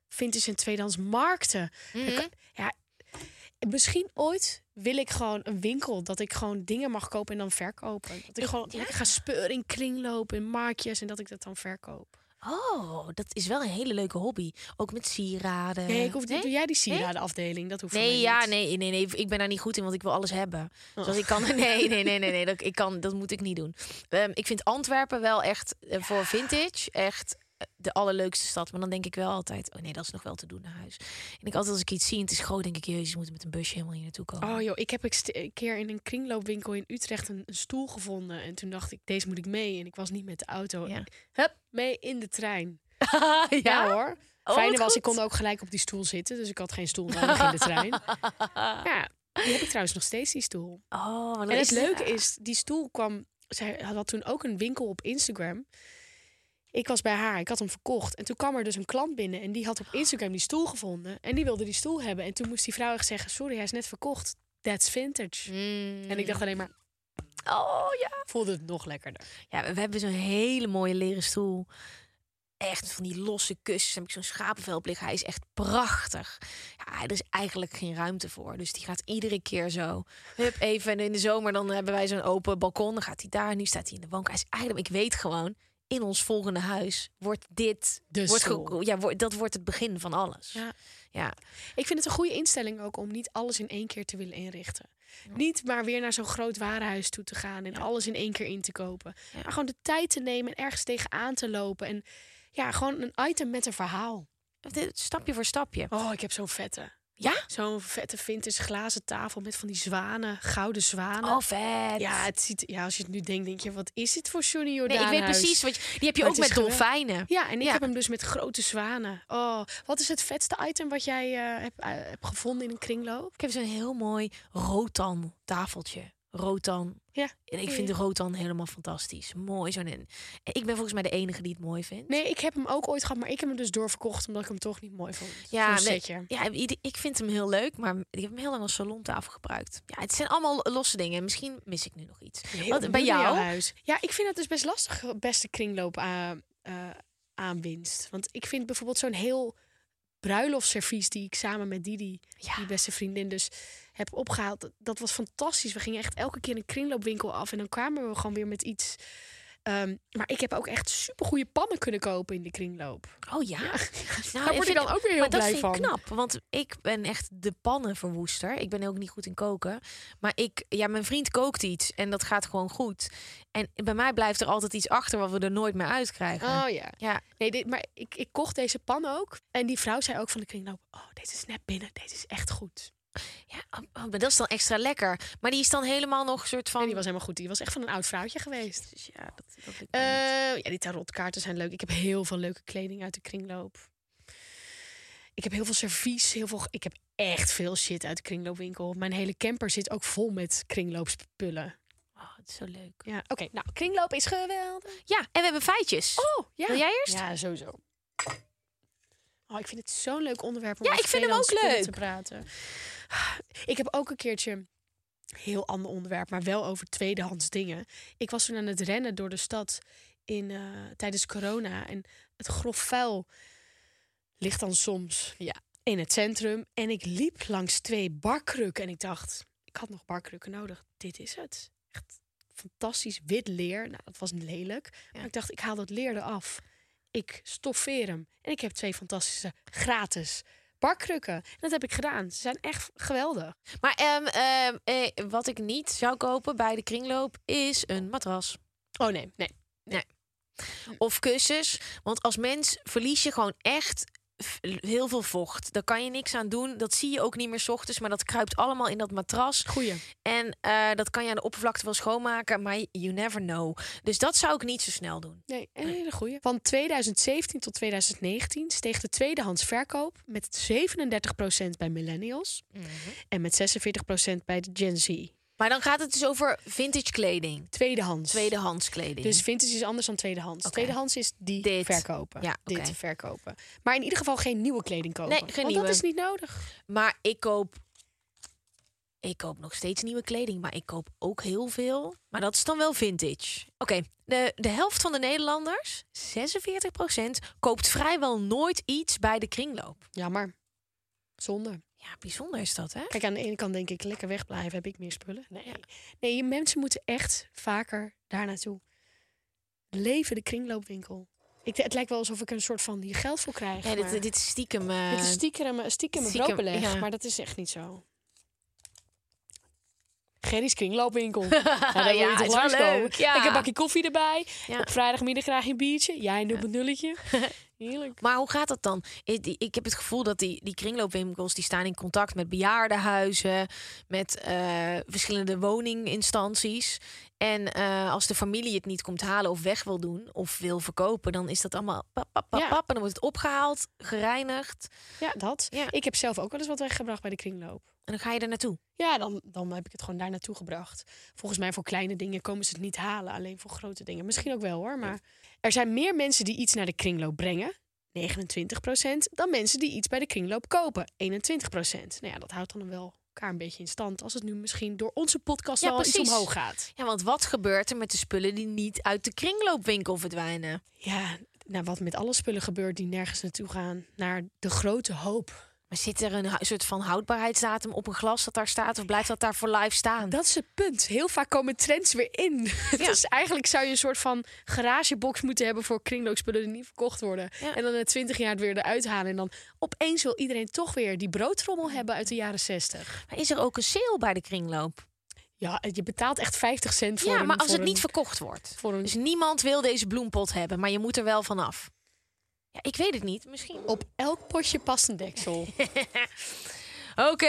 Speaker 2: vintage en tweedehands markten.
Speaker 1: Mhm.
Speaker 2: Ja, misschien ooit wil ik gewoon een winkel dat ik gewoon dingen mag kopen en dan verkopen. Dat ik
Speaker 1: Ik-
Speaker 2: gewoon
Speaker 1: ja.
Speaker 2: lekker ga speuren in kringlopen, in marktjes en dat ik dat dan verkoop.
Speaker 1: Oh, dat is wel een hele leuke hobby. Ook met sieraden.
Speaker 2: Nee, ik hoef,
Speaker 1: nee?
Speaker 2: doe jij die sieradenafdeling? Dat hoeft
Speaker 1: Nee, ja,
Speaker 2: niet.
Speaker 1: nee, nee, nee, ik ben daar niet goed in, want ik wil alles hebben.
Speaker 2: Oh.
Speaker 1: Dus ik kan, nee, nee, nee, nee, nee, dat, ik kan, dat moet ik niet doen. Ehm, ik vind Antwerpen wel echt eh, voor vintage echt de allerleukste stad. Maar dan denk ik wel altijd, oh nee, dat is nog wel te doen naar huis. En ik altijd als ik iets zie en het is groot, denk ik, jezus, moeten met een busje helemaal hier naartoe komen.
Speaker 2: Oh joh, ik heb een keer in een kringloopwinkel in Utrecht een, een stoel gevonden. En toen dacht ik, deze moet ik mee. En ik was niet met de auto.
Speaker 1: Ja.
Speaker 2: Hup, mee in de trein.
Speaker 1: ja?
Speaker 2: Ja, hoor.
Speaker 1: Oh,
Speaker 2: Fijne was, ik kon ook gelijk op die stoel zitten. Dus ik had geen stoel nodig in de trein. Ja, die heb ik trouwens nog steeds, die stoel.
Speaker 1: Oh,
Speaker 2: En het leuke is, die stoel kwam... Zij had toen ook een winkel op Instagram. Ik was bij haar, ik had hem verkocht. En toen kwam er dus een klant binnen en die had op Instagram die stoel gevonden. En die wilde die stoel hebben. En toen moest die vrouw echt zeggen, sorry, hij is net verkocht. That's vintage.
Speaker 1: Mm.
Speaker 2: En ik dacht alleen maar,
Speaker 1: oh ja.
Speaker 2: voelde het nog lekkerder.
Speaker 1: Ja, we hebben zo'n hele mooie leren stoel. Echt van die losse kussens. Heb ik zo'n schapenvel op liggen. Hij is echt prachtig. Ja, er is eigenlijk geen ruimte voor. Dus die gaat iedere keer zo. Hup, even. En in de zomer dan hebben wij zo'n open balkon. Dan gaat hij daar. Nu staat hij in de woonkamer. Hij is eigenlijk, ik weet gewoon, in ons volgende huis wordt dit.
Speaker 2: De
Speaker 1: wordt ja, wordt, dat wordt het begin van alles.
Speaker 2: Ja.
Speaker 1: Ja.
Speaker 2: Ik vind het een goede instelling ook om niet alles in één keer te willen inrichten. Niet maar weer naar zo'n groot warenhuis toe te gaan en alles in één keer in te kopen. Maar gewoon de tijd te nemen en ergens tegenaan te lopen. En ja, gewoon een item met een verhaal.
Speaker 1: Stapje voor stapje.
Speaker 2: Oh, ik heb zo'n vette.
Speaker 1: Ja?
Speaker 2: Zo'n vette vintage glazen tafel met van die zwanen, gouden zwanen.
Speaker 1: Oh, vet.
Speaker 2: ja, het ziet, ja, als je het nu denkt, denk je, wat is dit voor Johnny
Speaker 1: nee, ik weet precies. Wat je, die heb je
Speaker 2: Maar
Speaker 1: ook met dolfijnen.
Speaker 2: Ja, en ik
Speaker 1: Ja.
Speaker 2: heb hem dus met grote zwanen. Oh, wat is het vetste item wat jij eh, hebt, eh, hebt gevonden in een kringloop?
Speaker 1: Ik heb zo'n heel mooi rotan tafeltje. Rotan.
Speaker 2: Ja.
Speaker 1: En ik vind de rotan helemaal fantastisch. Mooi zo'n. en Ik ben volgens mij de enige die het mooi vindt.
Speaker 2: Nee, ik heb hem ook ooit gehad, maar ik heb hem dus doorverkocht omdat ik hem toch niet mooi vond.
Speaker 1: Ja, nee,
Speaker 2: setje.
Speaker 1: Ja, ik vind hem heel leuk, maar ik heb hem heel lang als salontafel gebruikt. Ja, het zijn allemaal losse dingen. Misschien mis ik nu nog iets.
Speaker 2: Heel
Speaker 1: Wat, bij jou?
Speaker 2: huis. Ja, ik vind het dus best lastig, eh, beste kringloop aan, eh, aanwinst. Want ik vind bijvoorbeeld zo'n heel bruiloftservies die ik samen met Didi,
Speaker 1: Ja.
Speaker 2: die beste vriendin, dus heb opgehaald. Dat, dat was fantastisch. We gingen echt elke keer een kringloopwinkel af en dan kwamen we gewoon weer met iets. Ehm, maar ik heb ook echt supergoeie pannen kunnen kopen in de kringloop.
Speaker 1: Oh ja. Nou,
Speaker 2: Daar word ik
Speaker 1: vind-
Speaker 2: dan ook weer heel
Speaker 1: maar dat
Speaker 2: blij
Speaker 1: vind
Speaker 2: van.
Speaker 1: ik knap, want ik ben echt de pannenverwoester. Ik ben ook niet goed in koken. Maar ik, ja, mijn vriend kookt iets en dat gaat gewoon goed. En bij mij blijft er altijd iets achter wat we er nooit meer uitkrijgen.
Speaker 2: Oh ja.
Speaker 1: Ja,
Speaker 2: Nee, dit, maar ik, ik kocht deze pan ook. En die vrouw zei ook van de kringloop: Oh, deze is net binnen. Deze is echt goed.
Speaker 1: Ja oh, oh, maar dat is dan extra lekker. Maar die is dan helemaal nog een soort van.
Speaker 2: En die was helemaal goed. Die was echt van een oud vrouwtje geweest.
Speaker 1: Dus ja, dat, dat.
Speaker 2: Eh, ja, die tarotkaarten zijn leuk. Ik heb heel veel leuke kleding uit de kringloop. Ik heb heel veel servies. Heel veel, ik heb echt veel shit uit de kringloopwinkel. Mijn hele camper zit ook vol met kringloopspullen.
Speaker 1: Oh, het is zo leuk.
Speaker 2: Ja, oké. nou, kringloop is geweldig.
Speaker 1: Ja, en we hebben feitjes.
Speaker 2: Oh, ja.
Speaker 1: Wil jij eerst?
Speaker 2: Ja, sowieso. Oh, ik vind het zo'n leuk onderwerp om
Speaker 1: Ja, ik vind hem ook leuk.
Speaker 2: te praten. Ik heb ook een keertje heel ander onderwerp, maar wel over tweedehands dingen. Ik was toen aan het rennen door de stad in, eh, tijdens corona en het grof vuil ligt dan soms
Speaker 1: Ja.
Speaker 2: in het centrum en ik liep langs twee barkrukken en ik dacht, ik had nog barkrukken nodig. Dit is het. Echt fantastisch wit leer. Nou, dat was lelijk. Maar ik dacht, ik haal dat leer eraf. Ik stoffeer hem. En ik heb twee fantastische gratis barkrukken. En dat heb ik gedaan. Ze zijn echt geweldig.
Speaker 1: Maar ehm, ehm, eh, wat ik niet zou kopen bij de kringloop is een matras.
Speaker 2: Oh nee, nee.
Speaker 1: Of kussens. Want als mens verlies je gewoon echt heel veel vocht. Daar kan je niks aan doen. Dat zie je ook niet meer 's ochtends. Maar dat kruipt allemaal in dat matras.
Speaker 2: Goeie.
Speaker 1: En eh, dat kan je aan de oppervlakte wel schoonmaken. Maar you never know. Dus dat zou ik niet zo snel doen.
Speaker 2: Nee, een hele goeie. Van 2017 tot 2019 steeg de tweedehands verkoop met 37% bij millennials en met 46% bij de Gen Z.
Speaker 1: Maar dan gaat het dus over vintage kleding.
Speaker 2: Tweedehands.
Speaker 1: Tweedehands kleding.
Speaker 2: Dus vintage is anders dan tweedehands. Tweedehands is die
Speaker 1: Dit.
Speaker 2: verkopen.
Speaker 1: Ja,
Speaker 2: Dit
Speaker 1: oké.
Speaker 2: verkopen. Maar in ieder geval geen nieuwe kleding kopen.
Speaker 1: Nee, geen
Speaker 2: want
Speaker 1: nieuwe.
Speaker 2: dat is niet nodig.
Speaker 1: Maar ik koop Ik koop nog steeds nieuwe kleding, maar ik koop ook heel veel. Maar dat is dan wel vintage. Oké, de, de helft van de Nederlanders, 46%, koopt vrijwel nooit iets bij de kringloop.
Speaker 2: Jammer. Zonde.
Speaker 1: Ja, bijzonder is dat, hè?
Speaker 2: Kijk, aan de ene kant denk ik lekker wegblijven, heb ik meer spullen. Nee, nee je mensen moeten echt vaker daar naartoe. Leven de kringloopwinkel. Ik, het lijkt wel alsof ik een soort van hier geld voor krijg.
Speaker 1: Ja, dit, dit is stiekem... eh,
Speaker 2: dit is stiekem, stiekem een
Speaker 1: stiekem,
Speaker 2: broodbeleg,
Speaker 1: ja.
Speaker 2: maar dat is echt niet zo. Gerry's kringloopwinkel. ja, daar wil je
Speaker 1: Ja,
Speaker 2: toch
Speaker 1: leuk, ja.
Speaker 2: Ik heb een bakje koffie erbij.
Speaker 1: Ja.
Speaker 2: Op vrijdagmiddag graag een biertje. Jij een dubbel nulletje. Heerlijk.
Speaker 1: Maar hoe gaat dat dan? Ik, ik heb het gevoel dat die, die kringloopwinkels die staan in contact met bejaardenhuizen, met eh, verschillende woninginstanties. En eh, als de familie het niet komt halen of weg wil doen of wil verkopen, dan is dat allemaal pap, pap, pap,
Speaker 2: Ja.
Speaker 1: pap. En dan wordt het opgehaald, gereinigd.
Speaker 2: Ja, dat.
Speaker 1: Ja.
Speaker 2: Ik heb zelf ook wel eens wat weggebracht bij de kringloop.
Speaker 1: En dan ga je er naartoe.
Speaker 2: Ja, dan, dan heb ik het gewoon daar naartoe gebracht. Volgens mij voor kleine dingen komen ze het niet halen. Alleen voor grote dingen. Misschien ook wel hoor. Maar er zijn meer mensen die iets naar de kringloop brengen. 29% dan mensen die iets bij de kringloop kopen. 21% Nou ja, dat houdt dan wel elkaar een beetje in stand. Als het nu misschien door onze podcast
Speaker 1: Ja,
Speaker 2: wel iets omhoog gaat.
Speaker 1: Ja, want wat gebeurt er met de spullen die niet uit de kringloopwinkel verdwijnen?
Speaker 2: Ja, nou wat met alle spullen gebeurt die nergens naartoe gaan. Naar de grote hoop.
Speaker 1: Maar zit er een soort van houdbaarheidsdatum op een glas dat daar staat? Of blijft dat daar voor life staan?
Speaker 2: Dat is het punt. Heel vaak komen trends weer in. Dus eigenlijk zou je een soort van garagebox moeten hebben voor kringloopspullen die niet verkocht worden.
Speaker 1: Ja.
Speaker 2: En dan na twintig jaar het weer eruit halen. En dan opeens wil iedereen toch weer die broodtrommel hebben uit de jaren 60.
Speaker 1: Maar is er ook een sale bij de kringloop?
Speaker 2: Ja, je betaalt echt 50 cent voor
Speaker 1: Ja,
Speaker 2: een-
Speaker 1: maar als het niet verkocht wordt.
Speaker 2: voor een-
Speaker 1: Dus niemand wil deze bloempot hebben, maar je moet er wel vanaf. Ja, ik weet het niet. Misschien.
Speaker 2: Op elk potje past een deksel.
Speaker 1: Oké,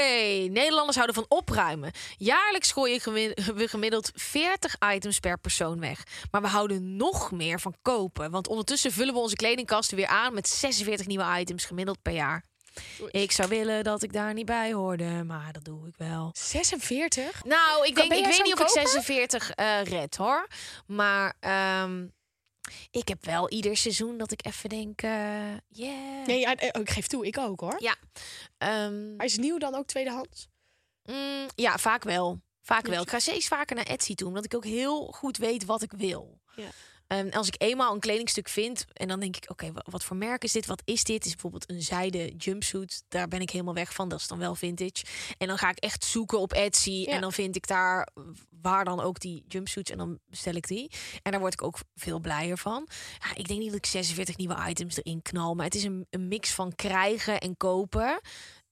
Speaker 1: Nederlanders houden van opruimen. Jaarlijks gooien we gemiddeld 40 items per persoon weg. Maar we houden nog meer van kopen. Want ondertussen vullen we onze kledingkasten weer aan met 46 nieuwe items gemiddeld per jaar. Ik zou willen dat ik daar niet bij hoorde, maar dat doe ik wel.
Speaker 2: 46?
Speaker 1: Nou, ik, denk, ik weet niet of ik
Speaker 2: koper?
Speaker 1: 46 eh, red hoor. Maar ehm, ik heb wel ieder seizoen dat ik even denk, eh yeah.
Speaker 2: Nee, ja, eh, ik geef toe, ik ook hoor.
Speaker 1: Ja. Ehm,
Speaker 2: Maar is nieuw dan ook tweedehands?
Speaker 1: mm, ja, vaak wel. Vaak wel. Ik ga steeds vaker naar Etsy toe, omdat ik ook heel goed weet wat ik wil.
Speaker 2: Ja.
Speaker 1: Ehm, als ik eenmaal een kledingstuk vind en dan denk ik, oké, wa- wat voor merk is dit? Wat is dit? Is bijvoorbeeld een zijde jumpsuit. Daar ben ik helemaal weg van. Dat is dan wel vintage. En dan ga ik echt zoeken op Etsy
Speaker 2: Ja.
Speaker 1: en dan vind ik daar waar dan ook die jumpsuits en dan bestel ik die. En daar word ik ook veel blijer van. Ja, ik denk niet dat ik 46 nieuwe items erin knal, maar het is een, een mix van krijgen en kopen.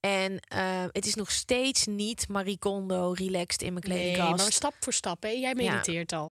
Speaker 1: En eh, het is nog steeds niet Marie Kondo relaxed in mijn
Speaker 2: Nee,
Speaker 1: kledingkast.
Speaker 2: maar stap voor stap. Hè? Jij mediteert al.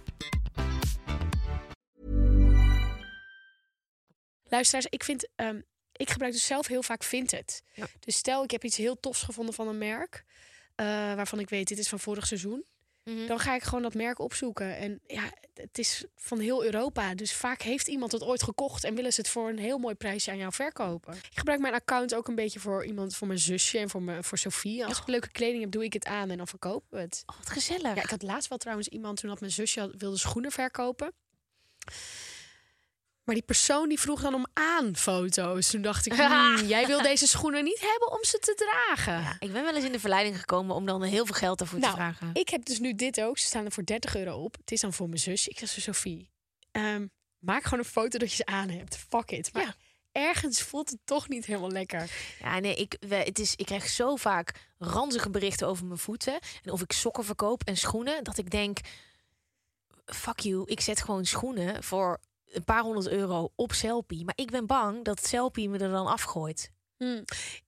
Speaker 2: Luisteraars, ik vind, ehm, ik gebruik dus zelf heel vaak Vinted.
Speaker 1: Ja.
Speaker 2: Dus stel, ik heb iets heel tofs gevonden van een merk, eh, waarvan ik weet, dit is van vorig seizoen.
Speaker 1: Mhm.
Speaker 2: Dan ga ik gewoon dat merk opzoeken. En ja, het is van heel Europa. Dus vaak heeft iemand het ooit gekocht en willen ze het voor een heel mooi prijsje aan jou verkopen. Ik gebruik mijn account ook een beetje voor iemand, voor mijn zusje en voor, mijn, voor Sophie. Als ik leuke kleding heb, doe ik het aan en dan verkopen we het.
Speaker 1: Oh, wat gezellig.
Speaker 2: Ja, ik had laatst wel trouwens iemand, toen had mijn zusje wilde schoenen verkopen. Maar die persoon die vroeg dan om aanfoto's. Toen dacht ik, hmm, jij wil deze schoenen niet hebben om ze te dragen.
Speaker 1: Ja, ik ben wel eens in de verleiding gekomen om dan heel veel geld daarvoor
Speaker 2: nou,
Speaker 1: te vragen.
Speaker 2: ik heb dus nu dit ook. Ze staan er voor 30 euro op. Het is dan voor mijn zus. Ik zeg Sophie, ehm, maak gewoon een foto dat je ze aan hebt. Fuck it. Maar
Speaker 1: Ja.
Speaker 2: ergens voelt het toch niet helemaal lekker.
Speaker 1: Ja, nee, ik, we- het is, ik krijg zo vaak ranzige berichten over mijn voeten. En of ik sokken verkoop en schoenen. Dat ik denk, fuck you, ik zet gewoon schoenen voor een paar honderd euro op Selfie. Maar ik ben bang dat Selfie me er dan afgooit.
Speaker 2: Hmm.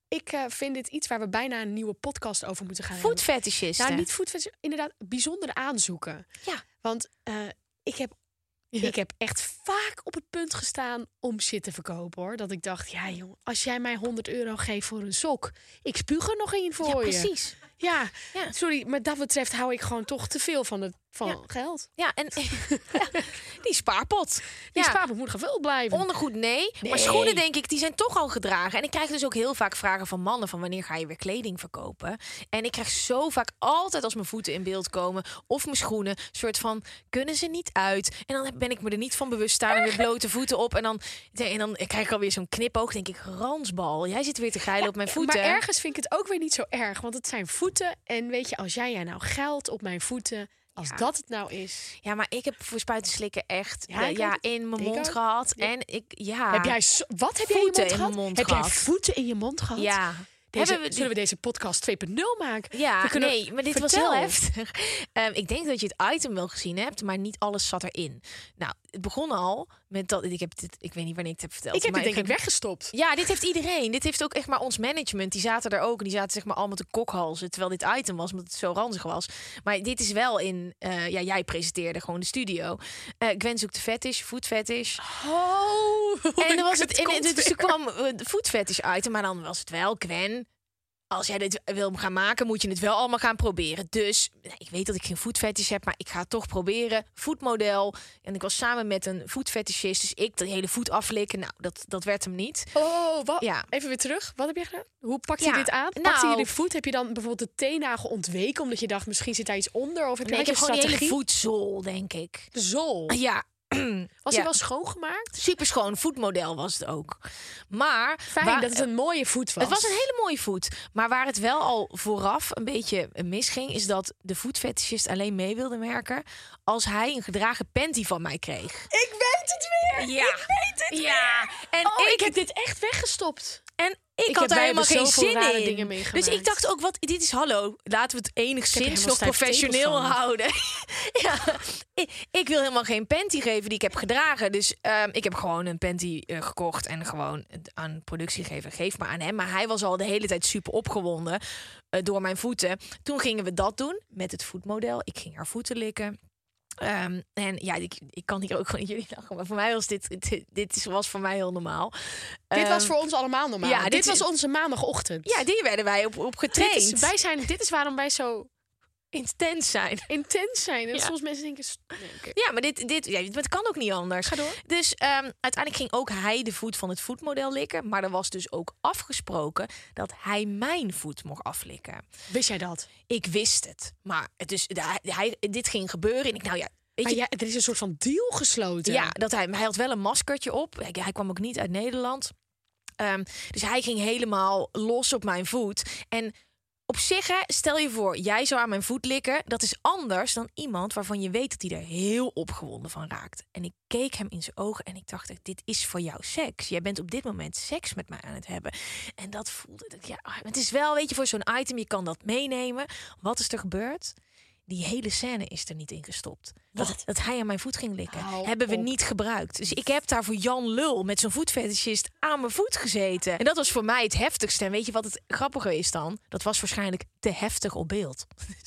Speaker 2: Ik eh, vind dit iets waar we bijna een nieuwe podcast over moeten gaan hebben.
Speaker 1: Voetfetischisten.
Speaker 2: Nou, niet voetfetish, inderdaad, bijzonder aanzoeken.
Speaker 1: Ja.
Speaker 2: Want eh, ik, heb, ik heb echt vaak op het punt gestaan om shit te verkopen hoor. Dat ik dacht, ja jongen, als jij mij 100 euro geeft voor een sok, ik spuug er nog in voor
Speaker 1: Ja,
Speaker 2: je.
Speaker 1: precies.
Speaker 2: Ja,
Speaker 1: Ja.
Speaker 2: sorry, maar dat betreft hou ik gewoon toch te veel van, het, van
Speaker 1: Ja.
Speaker 2: geld.
Speaker 1: Ja, en ja, die spaarpot.
Speaker 2: Die
Speaker 1: ja.
Speaker 2: spaarpot moet gevuld blijven.
Speaker 1: Ondergoed nee, maar
Speaker 2: Nee.
Speaker 1: schoenen denk ik, die zijn toch al gedragen. En ik krijg dus ook heel vaak vragen van mannen van wanneer ga je weer kleding verkopen? En ik krijg zo vaak altijd als mijn voeten in beeld komen of mijn schoenen, soort van kunnen ze niet uit? En dan ben ik me er niet van bewust staan en weer blote voeten op en dan en dan krijg ik alweer zo'n knipoog, denk ik ransbal. Jij zit weer te geilen op mijn voeten.
Speaker 2: Maar ergens vind ik het ook weer niet zo erg. Want het zijn voeten. En weet je, als jij jij nou geld op mijn voeten. Als
Speaker 1: Ja.
Speaker 2: dat het nou is.
Speaker 1: Ja, maar ik heb voor spuiten slikken echt
Speaker 2: Ja, ook.
Speaker 1: in mijn mond
Speaker 2: ook.
Speaker 1: gehad
Speaker 2: Ja.
Speaker 1: en ik ja.
Speaker 2: Heb jij wat heb jij in je
Speaker 1: Voeten
Speaker 2: mond
Speaker 1: in
Speaker 2: gehad?
Speaker 1: mond
Speaker 2: heb
Speaker 1: gehad.
Speaker 2: jij voeten in je mond gehad?
Speaker 1: ja.
Speaker 2: Deze,
Speaker 1: Hebben we
Speaker 2: zullen we deze podcast 2.0 maken?
Speaker 1: Ja,
Speaker 2: kunnen-
Speaker 1: nee, maar dit was heel heftig. Ehm, ik denk dat je het item wel gezien hebt, maar niet alles zat erin. Nou, het begon al met dat ik heb dit, ik weet niet wanneer ik het heb verteld.
Speaker 2: Ik heb
Speaker 1: maar
Speaker 2: het denk ik weggestopt.
Speaker 1: Ja, dit heeft iedereen. Dit heeft ook echt maar ons management. Die zaten er ook. en Die zaten zeg maar allemaal te kokhalzen. Terwijl dit item was, omdat het zo ranzig was. Maar dit is wel in... eh, ja, jij presenteerde gewoon de studio. Eh Gwen zoekt de fetish, food fetish.
Speaker 2: Oh,
Speaker 1: En dan was het, en, dus er kwam de food fetish item, maar dan was het wel Gwen. Als jij dit wil gaan maken, moet je het wel allemaal gaan proberen. Dus nou, ik weet dat ik geen food fetish heb, maar ik ga het toch proberen. Voetmodel. En ik was samen met een food fetishist, dus ik de hele voet aflikken. Nou, dat, dat werd hem niet.
Speaker 2: Oh, wat?
Speaker 1: Ja.
Speaker 2: Even weer terug. Wat heb je gedaan? Hoe pakte
Speaker 1: Ja,
Speaker 2: je dit aan? Pakte je
Speaker 1: nou-
Speaker 2: de voet? Heb je dan bijvoorbeeld de teennagel ontweken omdat je dacht misschien zit daar iets onder? Of heb je
Speaker 1: Nee, ik heb gewoon
Speaker 2: je
Speaker 1: die hele
Speaker 2: strategie?
Speaker 1: voetzool, denk ik.
Speaker 2: De zool.
Speaker 1: Ja.
Speaker 2: Was
Speaker 1: ja.
Speaker 2: hij wel schoongemaakt?
Speaker 1: Super schoon voetmodel was het ook. Maar
Speaker 2: Fijn
Speaker 1: waar-
Speaker 2: dat het een mooie voet was.
Speaker 1: Het was een hele mooie voet. Maar waar het wel al vooraf een beetje misging, is dat de voetfetischist alleen mee wilde werken als hij een gedragen panty van mij kreeg.
Speaker 2: Ik weet het weer!
Speaker 1: Ja.
Speaker 2: Ik weet het
Speaker 1: Ja. En
Speaker 2: Oh, ik,
Speaker 1: ik,
Speaker 2: heb dit echt weggestopt.
Speaker 1: En ik,
Speaker 2: Ik
Speaker 1: had daar helemaal geen zin in. dus ik dacht ook, wat, dit is hallo. Laten we het enigszins nog professioneel houden. ja, ik, ik wil helemaal geen panty geven die ik heb gedragen. Dus ehm, ik heb gewoon een panty eh, gekocht en gewoon aan productie gegeven. Geef maar aan hem. Maar hij was al de hele tijd super opgewonden eh, door mijn voeten. Toen gingen we dat doen met het voetmodel. Ik ging haar voeten likken. Ehm, en ja, ik, ik kan hier ook gewoon jullie lachen. Maar voor mij was dit, dit, was voor mij heel normaal.
Speaker 2: Dit was
Speaker 1: Ehm,
Speaker 2: voor ons allemaal normaal.
Speaker 1: ja,
Speaker 2: dit,
Speaker 1: dit
Speaker 2: was onze maandagochtend.
Speaker 1: Ja, die werden wij op, op
Speaker 2: dit
Speaker 1: getraind.
Speaker 2: is, wij zijn, dit is waarom wij zo
Speaker 1: intens zijn.
Speaker 2: intens zijn. En
Speaker 1: Ja.
Speaker 2: soms mensen denken... Nee.
Speaker 1: Ja, maar dit, dit ja, het kan ook niet anders.
Speaker 2: Ga door.
Speaker 1: Dus ehm, uiteindelijk ging ook hij de voet van het voetmodel likken. Maar er was dus ook afgesproken dat hij mijn voet mocht aflikken.
Speaker 2: Wist jij dat?
Speaker 1: Ik wist het. Maar het dus, hij, hij- dit ging gebeuren. En ik, nou ja, weet je,
Speaker 2: ja, er is een soort van deal gesloten.
Speaker 1: Ja, dat hij, hij had wel een maskertje op. Hij, hij kwam ook niet uit Nederland. Ehm, dus hij ging helemaal los op mijn voet. En op zich, hè, stel je voor, jij zou aan mijn voet likken. Dat is anders dan iemand waarvan je weet dat hij er heel opgewonden van raakt. En ik keek hem in zijn ogen en ik dacht, dit is voor jou seks. Jij bent op dit moment seks met mij aan het hebben. En dat voelde ik, ja, het is wel, weet je, voor zo'n item, je kan dat meenemen. Wat is er gebeurd? Die hele scène is er niet in gestopt. Dat, dat hij aan mijn voet ging likken.
Speaker 2: Hou
Speaker 1: hebben we
Speaker 2: op.
Speaker 1: niet gebruikt. Dus ik heb daar voor Jan Lul met zo'n voetfetischist aan mijn voet gezeten. En dat was voor mij het heftigste. En weet je wat het grappige is dan? Dat was waarschijnlijk te heftig op beeld.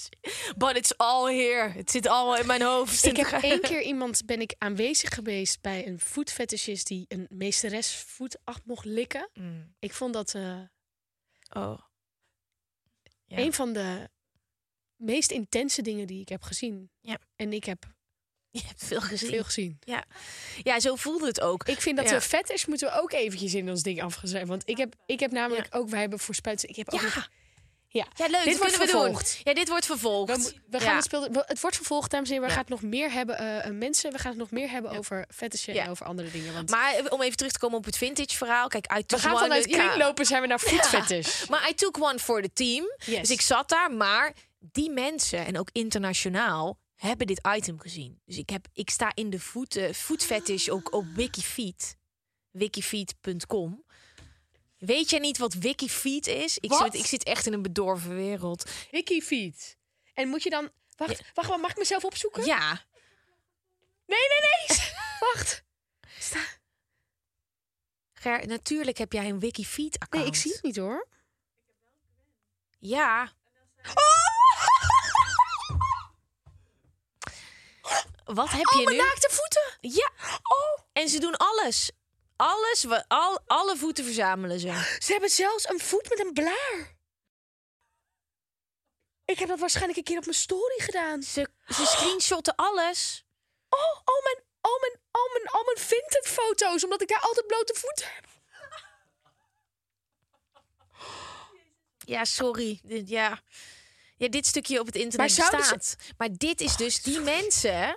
Speaker 1: But it's all here. Het zit allemaal in mijn hoofd.
Speaker 2: Ik heb één keer iemand ben ik aanwezig geweest bij een voetfetischist die een meesteres voet af mocht likken.
Speaker 1: Mm.
Speaker 2: Ik vond dat eh,
Speaker 1: Oh. Ja.
Speaker 2: een van de meest intense dingen die ik heb gezien.
Speaker 1: Ja.
Speaker 2: En ik heb
Speaker 1: Je hebt veel gezien.
Speaker 2: veel gezien.
Speaker 1: Ja, zo voelde het ook.
Speaker 2: Ik vind dat
Speaker 1: Ja.
Speaker 2: de fetish moeten we ook eventjes in ons ding afgezet. Want ik heb, ik heb namelijk ook, wij hebben voor spuiten. Ik heb ook
Speaker 1: Ja.
Speaker 2: nog, ja.
Speaker 1: Ja, leuk.
Speaker 2: Dit wordt
Speaker 1: we doen.
Speaker 2: vervolgd.
Speaker 1: Ja, dit wordt vervolgd.
Speaker 2: We, we gaan
Speaker 1: Ja.
Speaker 2: het speel, we- het wordt vervolgd, dames en heren. We
Speaker 1: Ja.
Speaker 2: gaan het nog meer hebben, eh, eh, mensen. We gaan het nog meer hebben over fetishen
Speaker 1: Ja.
Speaker 2: en over andere dingen. Want
Speaker 1: Maar eh, om even terug te komen op het vintage verhaal. Kijk, I
Speaker 2: we gaan vanuit
Speaker 1: ja.
Speaker 2: kringlopen zijn we naar voetfetish.
Speaker 1: Maar I took one for the team.
Speaker 2: Yes.
Speaker 1: Dus ik zat daar, maar die mensen en ook internationaal hebben dit item gezien. Dus ik, heb, ik sta in de voet, eh, voetfetish ook op Wikifeet. Wikifeet.com. Weet jij niet wat Wikifeet is? Ik zit, ik zit echt in een bedorven wereld.
Speaker 2: Wiki feet. En moet je dan... Wacht, wacht, wacht, mag ik mezelf opzoeken?
Speaker 1: Ja,
Speaker 2: Nee, nee, nee. wacht.
Speaker 1: Ger, natuurlijk heb jij een Wikifeet-account.
Speaker 2: Nee, ik zie het niet hoor.
Speaker 1: Ja. Wat heb je
Speaker 2: Oh, mijn
Speaker 1: nu?
Speaker 2: naakte voeten.
Speaker 1: Ja. Oh. En ze doen alles. Alles, al, alle voeten verzamelen ze.
Speaker 2: Ze hebben zelfs een voet met een blaar. Ik heb dat waarschijnlijk een keer op mijn story gedaan.
Speaker 1: Ze, ze screenshotten alles.
Speaker 2: Oh, al mijn, al mijn, al mijn, al mijn vintage foto's, omdat ik daar altijd blote voeten heb.
Speaker 1: Ja, sorry. Ja. ja, dit stukje op het internet
Speaker 2: Maar ze-
Speaker 1: staat. Maar dit is dus die mensen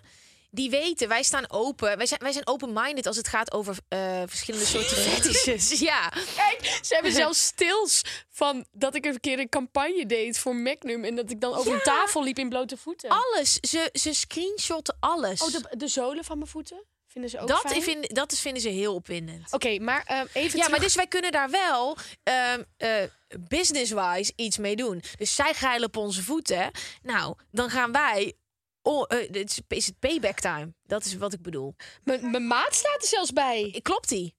Speaker 1: die weten, wij staan open. Wij zijn, wij zijn open-minded als het gaat over eh, verschillende soorten fetishes. Ja,
Speaker 2: Kijk, ze hebben zelfs stils van dat ik een keer een campagne deed voor Magnum en dat ik dan over een tafel liep in blote voeten.
Speaker 1: alles. Ze, ze screenshotten alles.
Speaker 2: Oh, de, de zolen van mijn voeten vinden ze ook
Speaker 1: dat,
Speaker 2: fijn?
Speaker 1: vind, dat is, vinden ze heel opwindend.
Speaker 2: Oké, maar ehm, even
Speaker 1: Ja,
Speaker 2: terug-
Speaker 1: maar dus wij kunnen daar wel ehm, eh, business-wise iets mee doen. Dus zij geilen op onze voeten. Nou, dan gaan wij. Oh, dit is, het payback time? Dat is wat ik bedoel.
Speaker 2: Mijn maat staat er zelfs bij.
Speaker 1: Klopt die?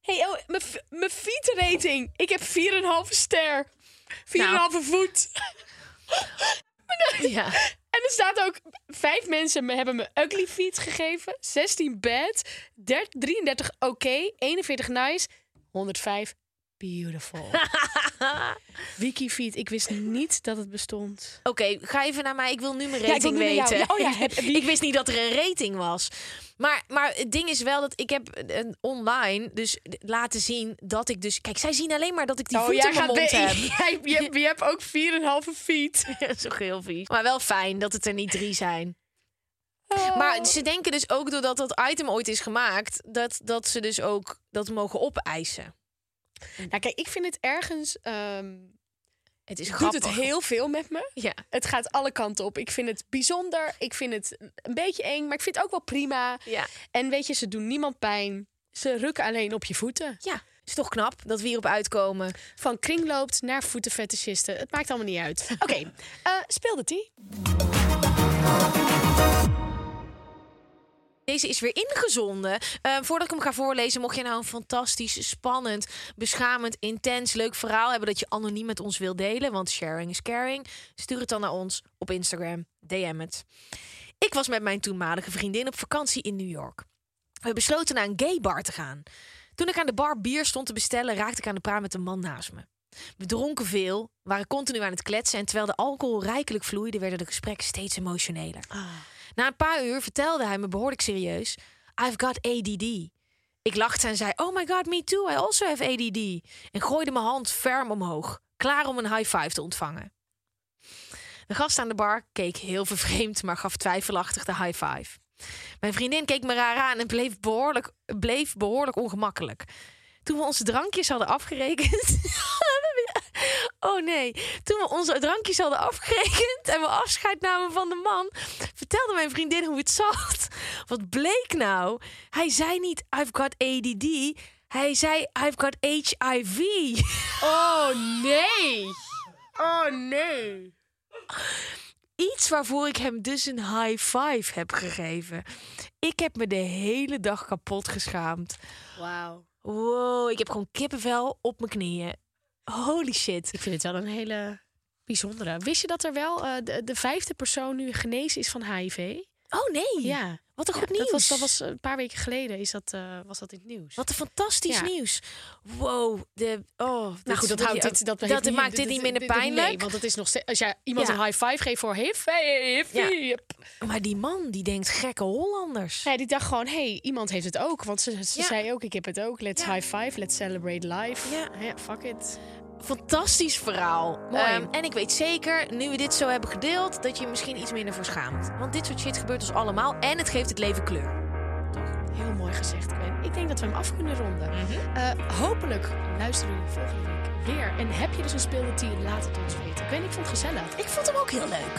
Speaker 2: Hey, oh, mijn feet-rating. Ik heb 4,5 ster. 4,5
Speaker 1: Nou.
Speaker 2: voet.
Speaker 1: Ja.
Speaker 2: En er staat ook... Vijf mensen me hebben me ugly feet gegeven. 16 bad. 30 33 oké. 41 nice. 105 beautiful. Wiki feet. Ik wist niet dat het bestond.
Speaker 1: Oké, ga even naar mij. Ik wil nu mijn rating weten.
Speaker 2: Ja, oh ja, heb- heb
Speaker 1: ik wist niet dat er een rating was. Maar, maar het ding is wel dat ik heb een online dus laten zien dat ik dus... Kijk, zij zien alleen maar dat ik die voet in mijn mond heb.
Speaker 2: Jij, je, hebt- je hebt ook 4,5 feet.
Speaker 1: Dat is ook heel vies. Maar wel fijn dat het er niet drie zijn.
Speaker 2: Oh.
Speaker 1: Maar ze denken dus ook doordat dat item ooit is gemaakt... dat, dat ze dus ook dat mogen opeisen.
Speaker 2: Nou, kijk, ik vind het ergens... ehm,
Speaker 1: Het is
Speaker 2: doet
Speaker 1: grappig.
Speaker 2: het heel veel met me.
Speaker 1: Ja.
Speaker 2: Het gaat alle kanten op. Ik vind het bijzonder. Ik vind het een beetje eng, maar ik vind het ook wel prima.
Speaker 1: Ja.
Speaker 2: En weet je, ze doen niemand pijn. Ze rukken alleen op je voeten.
Speaker 1: ja, is toch knap dat we hierop uitkomen.
Speaker 2: Van kringloopt naar voetenfetischisten. Het maakt allemaal niet uit. Oké, eh, speelde die?
Speaker 1: Deze is weer ingezonden. Eh, voordat ik hem ga voorlezen, mocht je nou een fantastisch, spannend, beschamend, intens, leuk verhaal hebben dat je anoniem met ons wil delen, want sharing is caring, stuur het dan naar ons op Instagram. DM het. Ik was met mijn toenmalige vriendin op vakantie in New York. We besloten naar een gay bar te gaan. Toen ik aan de bar bier stond te bestellen, raakte ik aan de praat met een man naast me. We dronken veel, waren continu aan het kletsen en terwijl de alcohol rijkelijk vloeide, werden de gesprekken steeds emotioneler. Na een paar uur vertelde hij me behoorlijk serieus: I've got ADD. Ik lachte en zei: Oh my god, me too, I also have ADD. En gooide mijn hand ferm omhoog, klaar om een high five te ontvangen. De gast aan de bar keek heel vervreemd, maar gaf twijfelachtig de high five. Mijn vriendin keek me raar aan en bleef behoorlijk, bleef behoorlijk ongemakkelijk. Toen we onze drankjes hadden afgerekend. Oh nee, toen we onze drankjes hadden afgerekend en we afscheid namen van de man, vertelde mijn vriendin hoe het zat. Wat bleek nou? Hij zei niet I've got ADD, hij zei I've got HIV.
Speaker 2: Oh nee! Oh nee!
Speaker 1: Iets waarvoor ik hem dus een high five heb gegeven. Ik heb me de hele dag kapot geschaamd.
Speaker 2: Wauw.
Speaker 1: Wow, ik heb gewoon kippenvel op mijn knieën. Holy shit.
Speaker 2: Ik vind het wel een hele bijzondere. Wist je dat er wel eh, de, de vijfde persoon nu genezen is van HIV?
Speaker 1: Oh nee.
Speaker 2: Ja.
Speaker 1: Wat een
Speaker 2: Ja,
Speaker 1: goed nieuws.
Speaker 2: Dat was, dat was een paar weken geleden is dat, eh, was dat in het nieuws.
Speaker 1: Wat een fantastisch
Speaker 2: Ja.
Speaker 1: nieuws. Wow. De, oh,
Speaker 2: Nou goed, dat, houdt dit, dat,
Speaker 1: dat
Speaker 2: niet-
Speaker 1: maakt dit niet minder pijnlijk.
Speaker 2: Nee, want het is nog steeds, als jij iemand
Speaker 1: Ja.
Speaker 2: een high five geeft voor hif.
Speaker 1: Maar die man die denkt gekke Hollanders.
Speaker 2: Ja, die dacht gewoon, hé, hey, iemand heeft het ook. Want ze, ze zei ook, ik heb het ook. Let's high five, let's celebrate life.
Speaker 1: Ja
Speaker 2: fuck it.
Speaker 1: Fantastisch verhaal.
Speaker 2: Mooi.
Speaker 1: Ehm, en ik weet zeker, nu we dit zo hebben gedeeld, dat je je misschien iets minder voor schaamt. Want dit soort shit gebeurt ons allemaal en het geeft het leven kleur.
Speaker 2: Heel mooi gezegd, Gwen. Ik denk dat we hem af kunnen ronden. Eh, hopelijk luisteren jullie volgende week weer. En heb je dus een speelde laat het ons weten. Gwen, ik vond het gezellig.
Speaker 1: Ik vond hem ook heel leuk.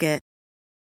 Speaker 4: Target